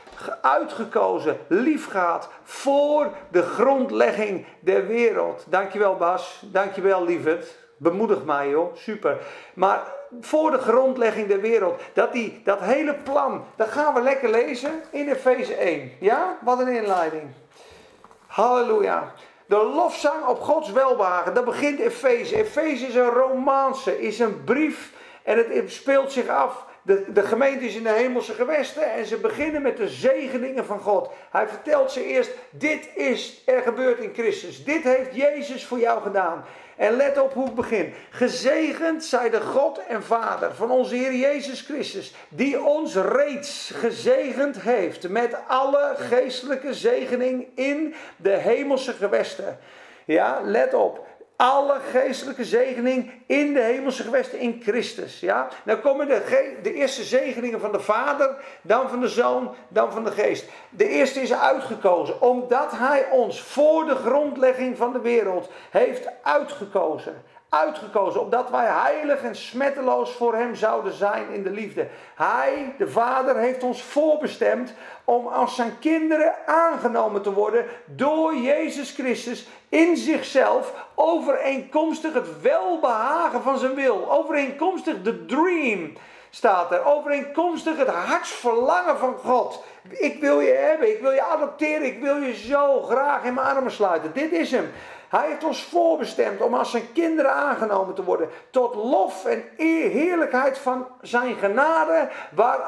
uitgekozen, lief gehad voor de grondlegging der wereld. Dankjewel Bas, dankjewel lieverd. Bemoedig mij joh, super. Maar voor de grondlegging der wereld, dat, die, dat hele plan, dat gaan we lekker lezen in Efeze 1. Ja, wat een inleiding. Halleluja. De lofzang op Gods welbehagen, dat begint Efeze. Efeze is een romance, is een brief en het speelt zich af de, de gemeente is in de hemelse gewesten en ze beginnen met de zegeningen van God. Hij vertelt ze eerst, dit is er gebeurd in Christus. Dit heeft Jezus voor jou gedaan. En let op hoe het begint. Gezegend zij de God en Vader van onze Heer Jezus Christus, die ons reeds gezegend heeft met alle geestelijke zegening in de hemelse gewesten. Ja, let op alle geestelijke zegening in de hemelse gewesten in Christus. Ja? Dan komen de, de eerste zegeningen van de Vader, dan van de Zoon, dan van de Geest. De eerste is uitgekozen omdat Hij ons voor de grondlegging van de wereld heeft uitgekozen uitgekozen, opdat wij heilig en smetteloos voor Hem zouden zijn in de liefde. Hij, de Vader, heeft ons voorbestemd om als zijn kinderen aangenomen te worden door Jezus Christus in zichzelf, overeenkomstig het welbehagen van zijn wil, overeenkomstig de dream staat er. Overeenkomstig het hartsverlangen van God. Ik wil je hebben, ik wil je adopteren, ik wil je zo graag in mijn armen sluiten. Dit is hem. Hij heeft ons voorbestemd om als zijn kinderen aangenomen te worden. Tot lof en eer, heerlijkheid van zijn genade. Waar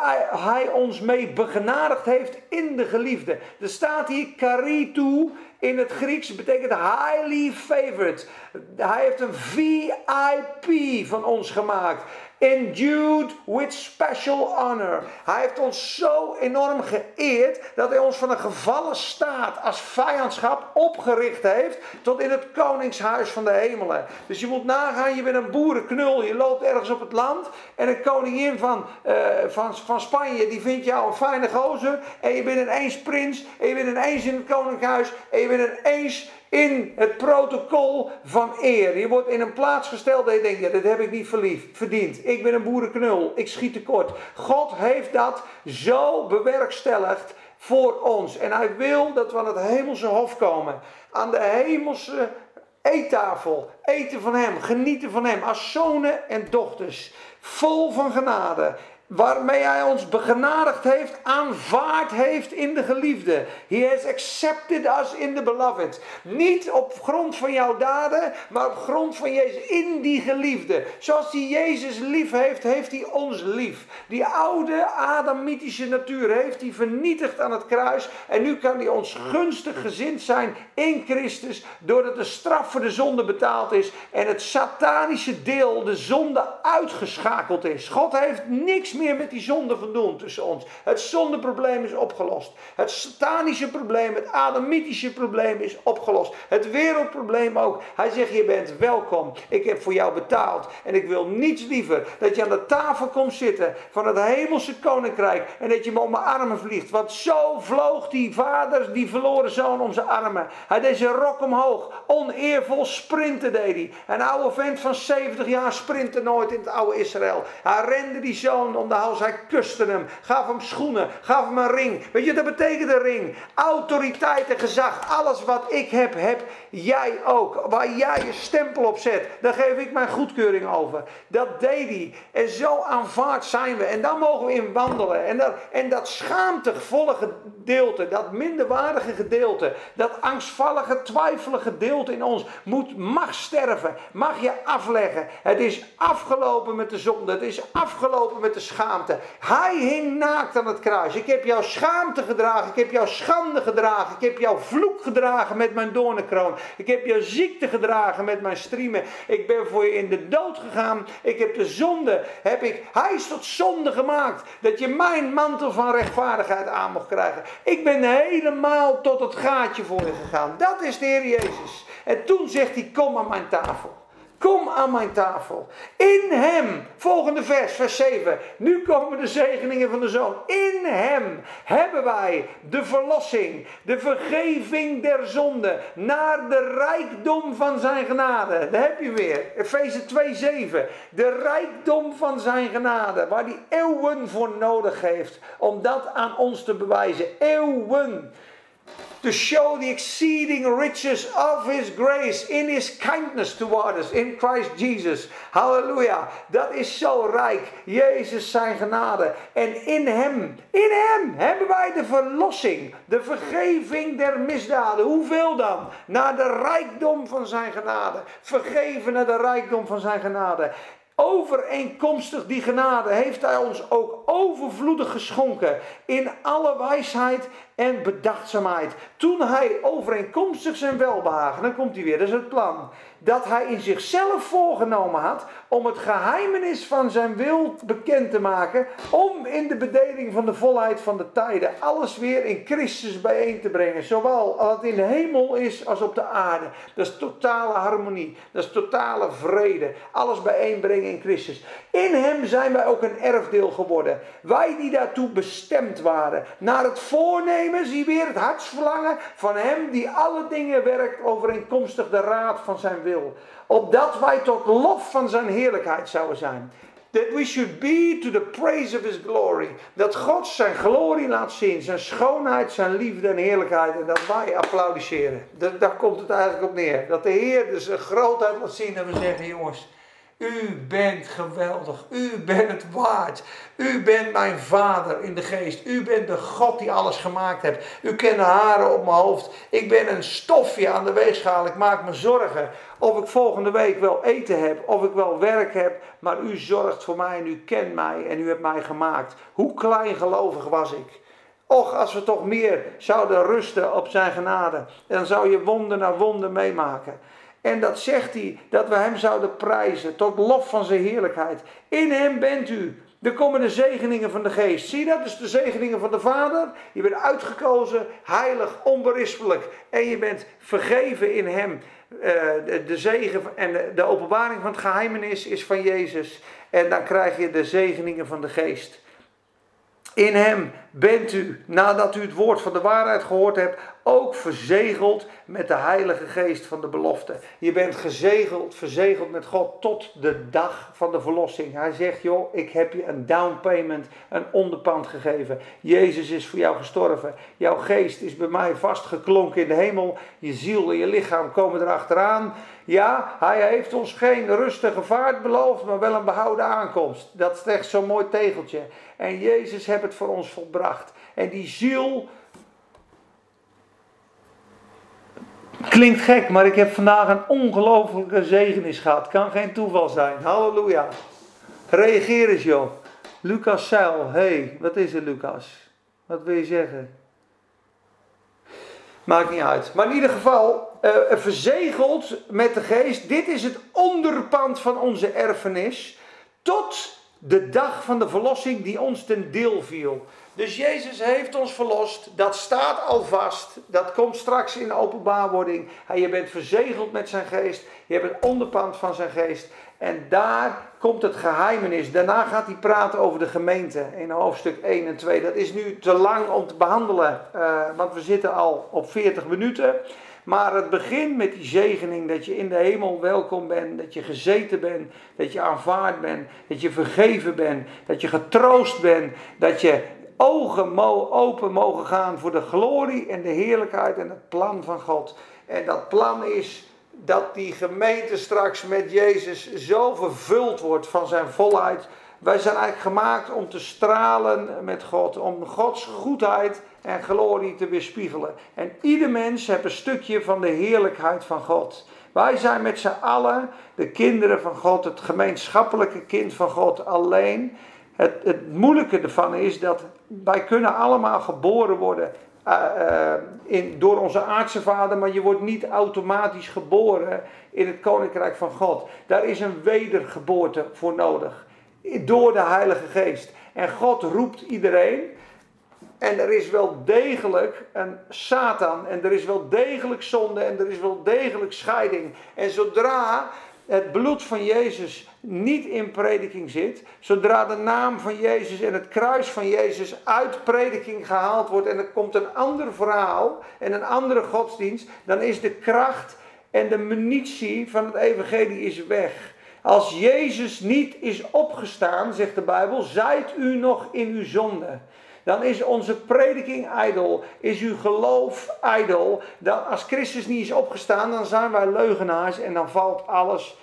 hij, ons mee begenadigd heeft in de geliefde. Er staat hier karitu in het Grieks. betekent highly favored. Hij heeft een VIP van ons gemaakt endued with special honor. Hij heeft ons zo enorm geëerd dat hij ons van een gevallen staat als vijandschap opgericht heeft tot in het koningshuis van de hemelen. Dus je moet nagaan, je bent een boerenknul, je loopt ergens op het land en een koningin van, uh, van, van Spanje die vindt jou een fijne gozer en je bent ineens prins en je bent ineens in het koningshuis en je bent ineens in het protocol van eer. Je wordt in een plaats gesteld dat je denkt, ja, dat heb ik niet verliefd, verdiend. Ik ben een boerenknul, ik schiet tekort. God heeft dat zo bewerkstelligd voor ons. En hij wil dat we aan het hemelse hof komen. Aan de hemelse eettafel. Eten van hem, genieten van hem. Als zonen en dochters. Vol van genade waarmee hij ons begenadigd heeft, aanvaard heeft in de geliefde. He has accepted us in the beloved. Niet op grond van jouw daden, maar op grond van Jezus in die geliefde. Zoals hij Jezus lief heeft, heeft hij ons lief. Die oude Adamitische natuur heeft hij vernietigd aan het kruis. En nu kan hij ons gunstig gezind zijn in Christus, doordat de straf voor de zonde betaald is en het satanische deel, de zonde, uitgeschakeld is. God heeft niks meer met die zonde van tussen ons. Het zondeprobleem is opgelost. Het satanische probleem, het adamitische probleem is opgelost. Het wereldprobleem ook. Hij zegt, je bent welkom. Ik heb voor jou betaald. En ik wil niets liever dat je aan de tafel komt zitten van het hemelse koninkrijk. En dat je me om mijn armen vliegt. Want zo vloog die vader, die verloren zoon, om zijn armen. Hij deed zijn rok omhoog. Oneervol sprinten deed hij. Een oude vent van 70 jaar sprintte nooit in het oude Israël. Hij rende die zoon om de hals. Hij kuste hem, gaf hem schoenen, gaf hem een ring. Weet je, dat betekent een ring. Autoriteit en gezag. Alles wat ik heb, heb jij ook. Waar jij je stempel op zet, daar geef ik mijn goedkeuring over. Dat deed hij. En zo aanvaard zijn we. En dan mogen we in wandelen. En dat, en dat schaamtevolle gedeelte, dat minderwaardige gedeelte, dat angstvallige, twijfelige gedeelte in ons, moet, mag sterven. Mag je afleggen. Het is afgelopen met de zonde. Het is afgelopen met de schaamte. Hij hing naakt aan het kruis. Ik heb jouw schaamte gedragen. Ik heb jouw schande gedragen. Ik heb jouw vloek gedragen met mijn doornenkroon. Ik heb jouw ziekte gedragen met mijn striemen. Ik ben voor je in de dood gegaan. Ik heb de zonde, heb ik, hij is tot zonde gemaakt. Dat je mijn mantel van rechtvaardigheid aan mocht krijgen. Ik ben helemaal tot het gaatje voor je gegaan. Dat is de Heer Jezus. En toen zegt hij, kom aan mijn tafel. Kom aan mijn tafel. In hem, volgende vers, vers 7. Nu komen de zegeningen van de zoon. In hem hebben wij de verlossing, de vergeving der zonde, naar de rijkdom van zijn genade. Daar heb je weer, Efeze 2, 7. De rijkdom van zijn genade, waar hij eeuwen voor nodig heeft om dat aan ons te bewijzen. Eeuwen to show the exceeding riches of his grace in his kindness toward us in Christ Jesus. Halleluja. Dat is zo rijk. Jezus zijn genade. En in hem, in hem hebben wij de verlossing, de vergeving der misdaden. Hoeveel dan? Naar de rijkdom van zijn genade. Vergeven naar de rijkdom van zijn genade. Overeenkomstig die genade heeft hij ons ook overvloedig geschonken in alle wijsheid en bedachtzaamheid. Toen hij overeenkomstig zijn welbehagen, dan komt hij weer, dat is het plan, dat hij in zichzelf voorgenomen had om het geheimenis van zijn wil bekend te maken, om in de bedeling van de volheid van de tijden alles weer in Christus bijeen te brengen, zowel wat in de hemel is als op de aarde. Dat is totale harmonie, dat is totale vrede, alles bijeenbrengen in Christus. In hem zijn wij ook een erfdeel geworden, wij die daartoe bestemd waren, naar het voornemen zie weer het hartsverlangen van hem die alle dingen werkt overeenkomstig de raad van zijn wil. Opdat wij tot lof van zijn heerlijkheid zouden zijn. That we should be to the praise of his glory. Dat God zijn glorie laat zien, zijn schoonheid, zijn liefde en heerlijkheid. En dat wij applaudisseren. daar komt het eigenlijk op neer. Dat de Heer dus zijn grootheid laat zien en we zeggen, jongens, U bent geweldig. U bent het waard. U bent mijn vader in de geest. U bent de God die alles gemaakt heeft. U kent de haren op mijn hoofd. Ik ben een stofje aan de weegschaal. Ik maak me zorgen of ik volgende week wel eten heb, of ik wel werk heb. Maar u zorgt voor mij en u kent mij en u hebt mij gemaakt. Hoe kleingelovig was ik? Och, als we toch meer zouden rusten op zijn genade. Dan zou je wonder na wonder meemaken. En dat zegt hij, dat we hem zouden prijzen tot lof van zijn heerlijkheid. In hem bent u. Er komen de zegeningen van de geest. Zie dat? Dus de zegeningen van de Vader. Je bent uitgekozen, heilig, onberispelijk. En je bent vergeven in hem. Uh, de, de, zegen en de openbaring van het geheimenis is van Jezus. En dan krijg je de zegeningen van de geest. In hem bent u, nadat u het woord van de waarheid gehoord hebt, ook verzegeld met de Heilige Geest van de belofte. Je bent gezegeld, verzegeld met God tot de dag van de verlossing. Hij zegt, joh, ik heb je een down payment, een onderpand gegeven. Jezus is voor jou gestorven. Jouw geest is bij mij vastgeklonken in de hemel. Je ziel en je lichaam komen erachteraan. Ja, hij heeft ons geen rustige vaart beloofd, maar wel een behouden aankomst. Dat is echt zo'n mooi tegeltje. En Jezus heeft het voor ons volbracht. En die ziel Klinkt gek, maar ik heb vandaag een ongelofelijke zegenis gehad. Kan geen toeval zijn. Halleluja. Reageer eens joh. Lucas Seil. hey, wat is er Lucas? Wat wil je zeggen? Maakt niet uit. Maar in ieder geval, uh, verzegeld met de geest. Dit is het onderpand van onze erfenis. Tot de dag van de verlossing die ons ten deel viel. Dus Jezus heeft ons verlost. Dat staat al vast. Dat komt straks in de openbaarwording. Je bent verzegeld met zijn geest. Je hebt het onderpand van zijn geest. En daar komt het geheimenis. Daarna gaat hij praten over de gemeente in hoofdstuk 1 en 2. Dat is nu te lang om te behandelen, uh, want we zitten al op 40 minuten. Maar het begint met die zegening dat je in de hemel welkom bent, dat je gezeten bent, dat je aanvaard bent, dat je vergeven bent, dat je getroost bent, dat je ogen open mogen gaan voor de glorie en de heerlijkheid en het plan van God. En dat plan is dat die gemeente straks met Jezus zo vervuld wordt van zijn volheid. Wij zijn eigenlijk gemaakt om te stralen met God, om Gods goedheid en glorie te weerspiegelen. En ieder mens heeft een stukje van de heerlijkheid van God. Wij zijn met z'n allen de kinderen van God, het gemeenschappelijke kind van God alleen. Het, het moeilijke ervan is dat wij kunnen allemaal geboren worden uh, uh, in, door onze aardse vader, maar je wordt niet automatisch geboren in het koninkrijk van God. Daar is een wedergeboorte voor nodig. Door de Heilige Geest. En God roept iedereen. En er is wel degelijk een Satan. En er is wel degelijk zonde. En er is wel degelijk scheiding. En zodra het bloed van Jezus niet in prediking zit, zodra de naam van Jezus en het kruis van Jezus uit prediking gehaald wordt en er komt een ander verhaal en een andere godsdienst, dan is de kracht en de munitie van het evangelie is weg. Als Jezus niet is opgestaan, zegt de Bijbel, zijt u nog in uw zonde. Dan is onze prediking ijdel, is uw geloof ijdel. Dan, als Christus niet is opgestaan, dan zijn wij leugenaars en dan valt alles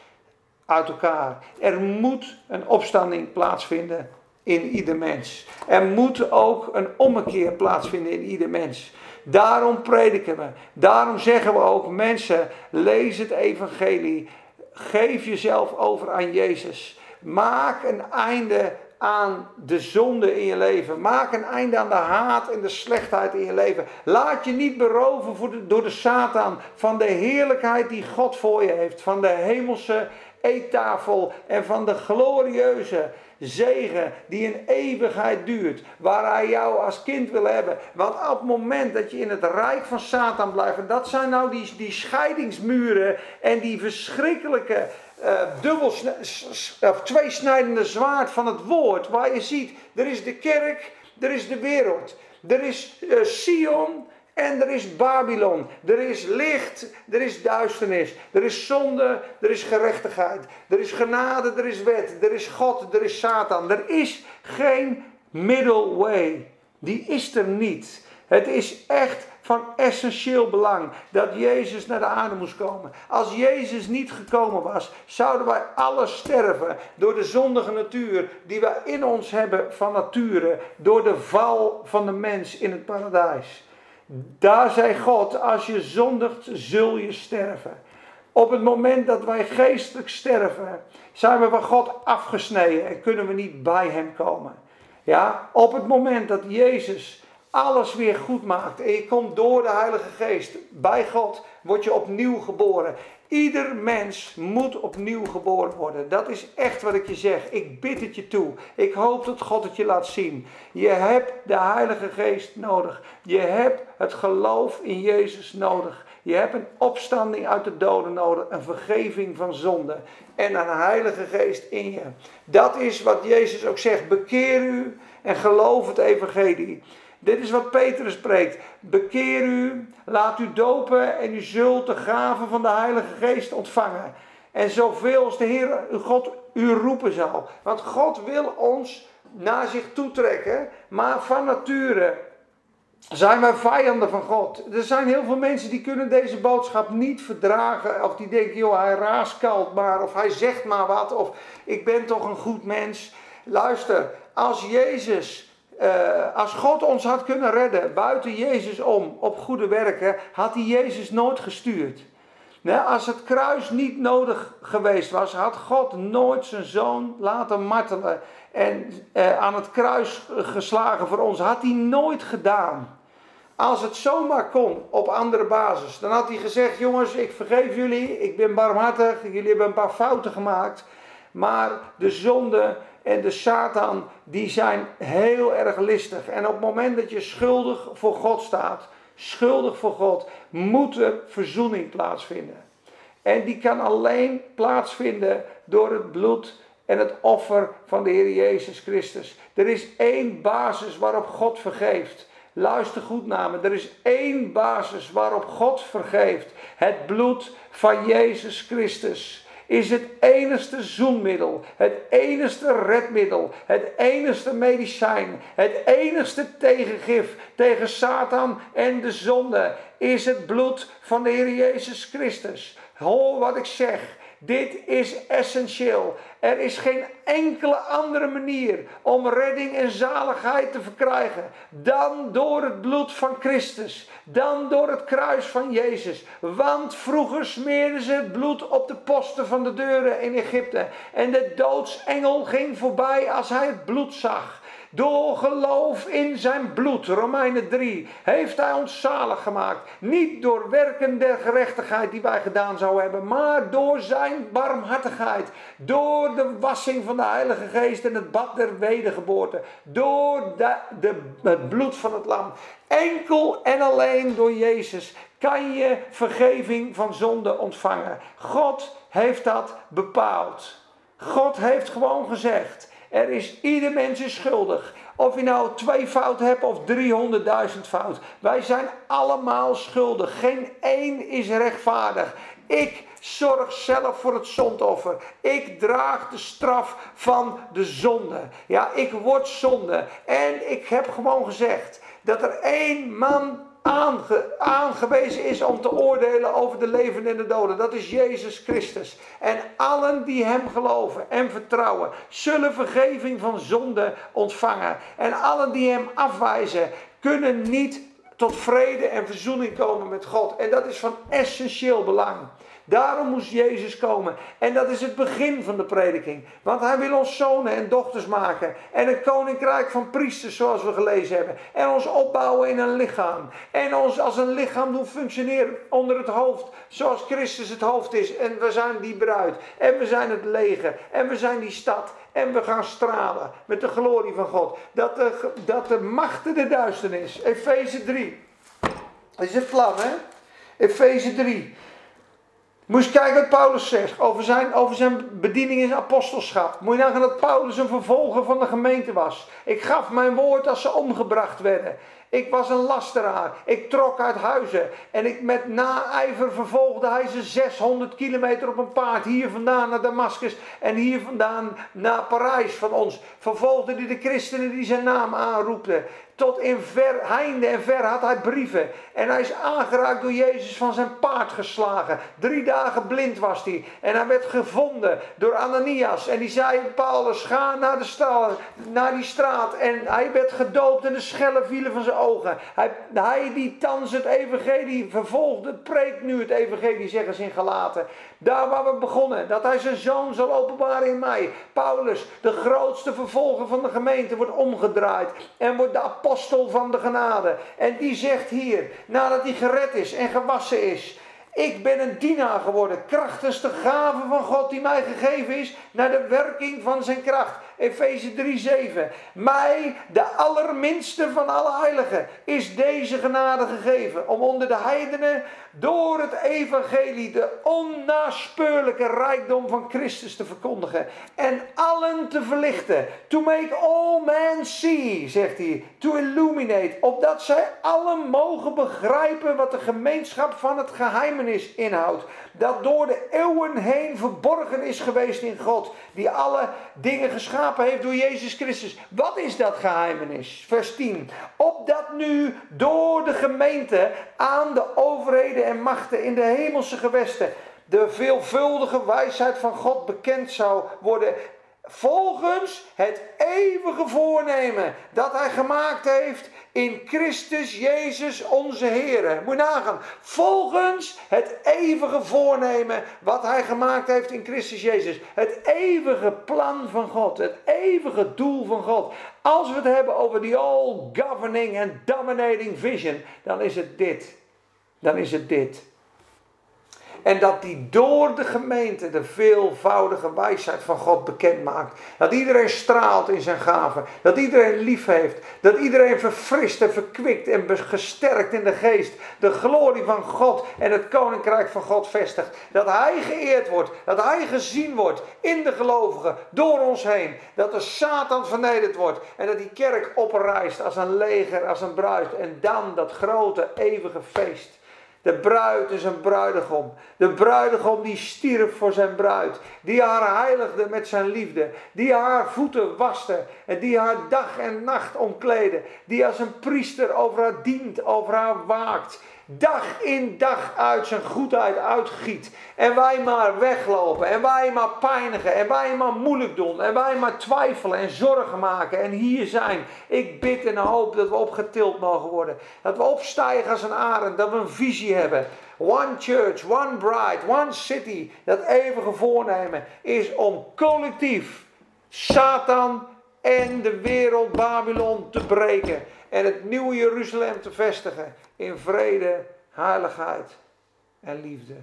uit elkaar. Er moet een opstanding plaatsvinden in ieder mens. Er moet ook een ommekeer plaatsvinden in ieder mens. Daarom prediken we. Daarom zeggen we ook mensen, lees het evangelie. Geef jezelf over aan Jezus. Maak een einde aan de zonde in je leven. Maak een einde aan de haat en de slechtheid in je leven. Laat je niet beroven door de Satan van de heerlijkheid die God voor je heeft. Van de hemelse eettafel en van de glorieuze zegen die een eeuwigheid duurt, waar hij jou als kind wil hebben. Want op het moment dat je in het rijk van Satan blijft, en dat zijn nou die, die scheidingsmuren en die verschrikkelijke uh, dubbel, of tweesnijdende zwaard van het woord, waar je ziet, er is de kerk, er is de wereld, er is uh, Sion en er is Babylon. Er is licht, er is duisternis. Er is zonde, er is gerechtigheid. Er is genade, er is wet. Er is God, er is Satan. Er is geen middle way. Die is er niet. Het is echt van essentieel belang dat Jezus naar de aarde moest komen. Als Jezus niet gekomen was, zouden wij alle sterven door de zondige natuur die wij in ons hebben van nature, door de val van de mens in het paradijs. Daar zei God, als je zondigt, zul je sterven. Op het moment dat wij geestelijk sterven, zijn we van God afgesneden en kunnen we niet bij Hem komen. Ja, op het moment dat Jezus alles weer goed maakt en je komt door de Heilige Geest bij God, word je opnieuw geboren. Ieder mens moet opnieuw geboren worden. Dat is echt wat ik je zeg. Ik bid het je toe. Ik hoop dat God het je laat zien. Je hebt de Heilige Geest nodig. Je hebt het geloof in Jezus nodig. Je hebt een opstanding uit de doden nodig, een vergeving van zonde en een Heilige Geest in je. Dat is wat Jezus ook zegt. Bekeer u en geloof het evangelie. Dit is wat Petrus spreekt. Bekeer u, laat u dopen en u zult de gave van de Heilige Geest ontvangen. En zoveel als de Heer, uw God, u roepen zal. Want God wil ons naar zich toetrekken, maar van nature zijn wij vijanden van God. Er zijn heel veel mensen die kunnen deze boodschap niet verdragen. Of die denken, joh, hij raaskalt maar. Of hij zegt maar wat. Of ik ben toch een goed mens. Luister, als Jezus, uh, als God ons had kunnen redden buiten Jezus om op goede werken, had hij Jezus nooit gestuurd. Als het kruis niet nodig geweest was, had God nooit zijn zoon laten martelen en uh, aan het kruis geslagen voor ons. Had hij nooit gedaan. Als het zomaar kon op andere basis, dan had hij gezegd: Jongens, ik vergeef jullie, ik ben barmhartig, jullie hebben een paar fouten gemaakt. Maar de zonde en de Satan, die zijn heel erg listig. En op het moment dat je schuldig voor God staat, schuldig voor God, moet er verzoening plaatsvinden. En die kan alleen plaatsvinden door het bloed en het offer van de Heer Jezus Christus. Er is één basis waarop God vergeeft. Luister goed naar me. Er is één basis waarop God vergeeft. Het bloed van Jezus Christus is het enigste zoenmiddel, het enigste redmiddel, het enigste medicijn, het enigste tegengif tegen Satan en de zonde is het bloed van de Heer Jezus Christus. Hoor wat ik zeg. Dit is essentieel. Er is geen enkele andere manier om redding en zaligheid te verkrijgen dan door het bloed van Christus, dan door het kruis van Jezus. Want vroeger smeerden ze het bloed op de posten van de deuren in Egypte en de doodsengel ging voorbij als hij het bloed zag. Door geloof in zijn bloed, Romeinen 3, heeft hij ons zalig gemaakt. Niet door werken der gerechtigheid die wij gedaan zouden hebben, maar door zijn barmhartigheid. Door de wassing van de Heilige Geest en het bad der wedergeboorte. Door de, de, het bloed van het lam. Enkel en alleen door Jezus kan je vergeving van zonde ontvangen. God heeft dat bepaald. God heeft gewoon gezegd. Er is ieder mens is schuldig. Of je nou twee fouten hebt of 300.000 fout. Wij zijn allemaal schuldig. Geen één is rechtvaardig. Ik zorg zelf voor het zondoffer. Ik draag de straf van de zonde. Ja, ik word zonde. En ik heb gewoon gezegd dat er één man aange, aangewezen is om te oordelen over de levenden en de doden. Dat is Jezus Christus. En allen die Hem geloven en vertrouwen, zullen vergeving van zonde ontvangen. En allen die Hem afwijzen, kunnen niet tot vrede en verzoening komen met God. En dat is van essentieel belang. Daarom moest Jezus komen. En dat is het begin van de prediking. Want hij wil ons zonen en dochters maken. En een koninkrijk van priesters, zoals we gelezen hebben. En ons opbouwen in een lichaam. En ons als een lichaam doen functioneren onder het hoofd. Zoals Christus het hoofd is. En we zijn die bruid. En we zijn het leger. En we zijn die stad. En we gaan stralen met de glorie van God. Dat de, dat de machten de duisternis. Efeze 3. Dat is het plan, hè? Efeze 3. Moet je kijken wat Paulus zegt over zijn, over zijn bediening in apostelschap. Moet je nagaan dat Paulus een vervolger van de gemeente was. Ik gaf mijn woord als ze omgebracht werden. Ik was een lasteraar. Ik trok uit huizen. En ik met naijver vervolgde hij ze 600 kilometer op een paard. Hier vandaan naar Damascus. En hier vandaan naar Parijs van ons. Vervolgde hij de christenen die zijn naam aanroepten. Tot in ver, heinde en ver had hij brieven. En hij is aangeraakt door Jezus van zijn paard geslagen. Drie dagen blind was hij. En hij werd gevonden door Ananias. En die zei: Paulus, ga naar, de straat, naar die straat. En hij werd gedoopt en de schellen vielen van zijn ogen. Hij, hij die thans het evangelie vervolgde, preekt nu het evangelie, zeggen ze in Galaten. Daar waar we begonnen, dat hij zijn zoon zal openbaren in mij. Paulus, de grootste vervolger van de gemeente, wordt omgedraaid. En wordt de apostel van de genade. En die zegt hier, nadat hij gered is en gewassen is. Ik ben een dienaar geworden, krachtens de gave van God die mij gegeven is, naar de werking van zijn kracht. Efeze 3:7. Mij, de allerminste van alle heiligen, is deze genade gegeven om onder de heidenen door het evangelie de onnaspeurlijke rijkdom van Christus te verkondigen en allen te verlichten. To make all men see, zegt hij. To illuminate, opdat zij allen mogen begrijpen wat de gemeenschap van het geheimenis inhoudt. Dat door de eeuwen heen verborgen is geweest in God, die alle dingen geschapen heeft door Jezus Christus. Wat is dat geheimenis? Vers 10. Opdat nu door de gemeente aan de overheden en machten in de hemelse gewesten de veelvuldige wijsheid van God bekend zou worden volgens het eeuwige voornemen dat hij gemaakt heeft in Christus Jezus onze Heer. Moet je nagaan. Volgens het eeuwige voornemen wat hij gemaakt heeft in Christus Jezus. Het eeuwige plan van God. Het eeuwige doel van God. Als we het hebben over die all governing and dominating vision, dan is het dit. Dan is het dit. En dat die door de gemeente de veelvoudige wijsheid van God bekend maakt. Dat iedereen straalt in zijn gaven. Dat iedereen lief heeft. Dat iedereen verfrist en verkwikt en gesterkt in de geest. De glorie van God en het koninkrijk van God vestigt. Dat hij geëerd wordt. Dat hij gezien wordt in de gelovigen. Door ons heen. Dat de Satan vernederd wordt. En dat die kerk oprijst als een leger, als een bruid. En dan dat grote eeuwige feest. De bruid is een bruidegom. De bruidegom die stierf voor zijn bruid. Die haar heiligde met zijn liefde. Die haar voeten waste. En die haar dag en nacht omkleden. Die als een priester over haar dient, over haar waakt dag in dag uit zijn goedheid uitgiet. En wij maar weglopen. En wij maar pijnigen. En wij maar moeilijk doen. En wij maar twijfelen en zorgen maken. En hier zijn. Ik bid en hoop dat we opgetild mogen worden. Dat we opstijgen als een arend. Dat we een visie hebben. One church, one bride, one city. Dat eeuwige voornemen is om collectief Satan en de wereld Babylon te breken. En het nieuwe Jeruzalem te vestigen in vrede, heiligheid en liefde.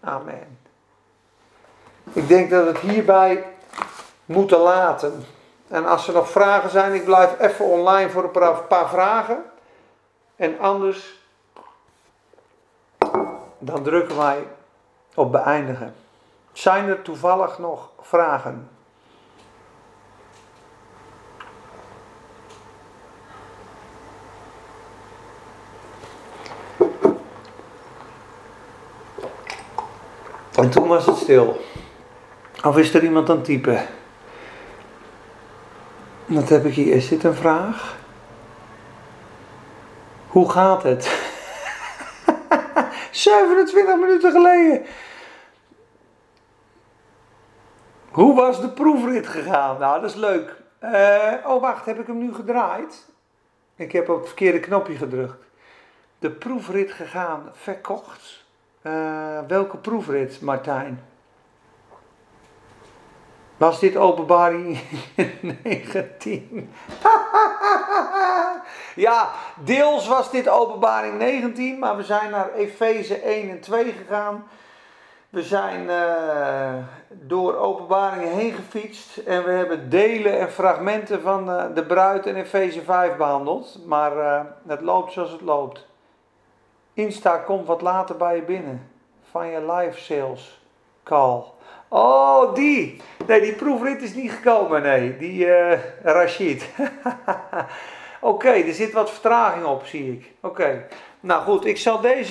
Amen. Ik denk dat we het hierbij moeten laten. En als er nog vragen zijn, ik blijf even online voor een paar vragen. En anders, dan drukken wij op beëindigen. Zijn er toevallig nog vragen? En toen was het stil. Of is er iemand aan het typen? Wat heb ik hier? Is dit een vraag? Hoe gaat het? 27 minuten geleden. Hoe was de proefrit gegaan? Nou, dat is leuk. Uh, oh, wacht, heb ik hem nu gedraaid? Ik heb op het verkeerde knopje gedrukt. De proefrit gegaan, verkocht. Uh, welke proefrit, Martijn? Was dit openbaring 19? ja, deels was dit openbaring 19, maar we zijn naar Efeze 1 en 2 gegaan. We zijn uh, door openbaringen heen gefietst en we hebben delen en fragmenten van uh, de bruid in Efeze 5 behandeld. Maar het loopt zoals het loopt. Insta komt wat later bij je binnen. Van je live sales call. Oh, die. Nee, die proefrit is niet gekomen. Nee, die uh, Rashid. Oké, er zit wat vertraging op, zie ik. Oké. Nou goed, ik zal deze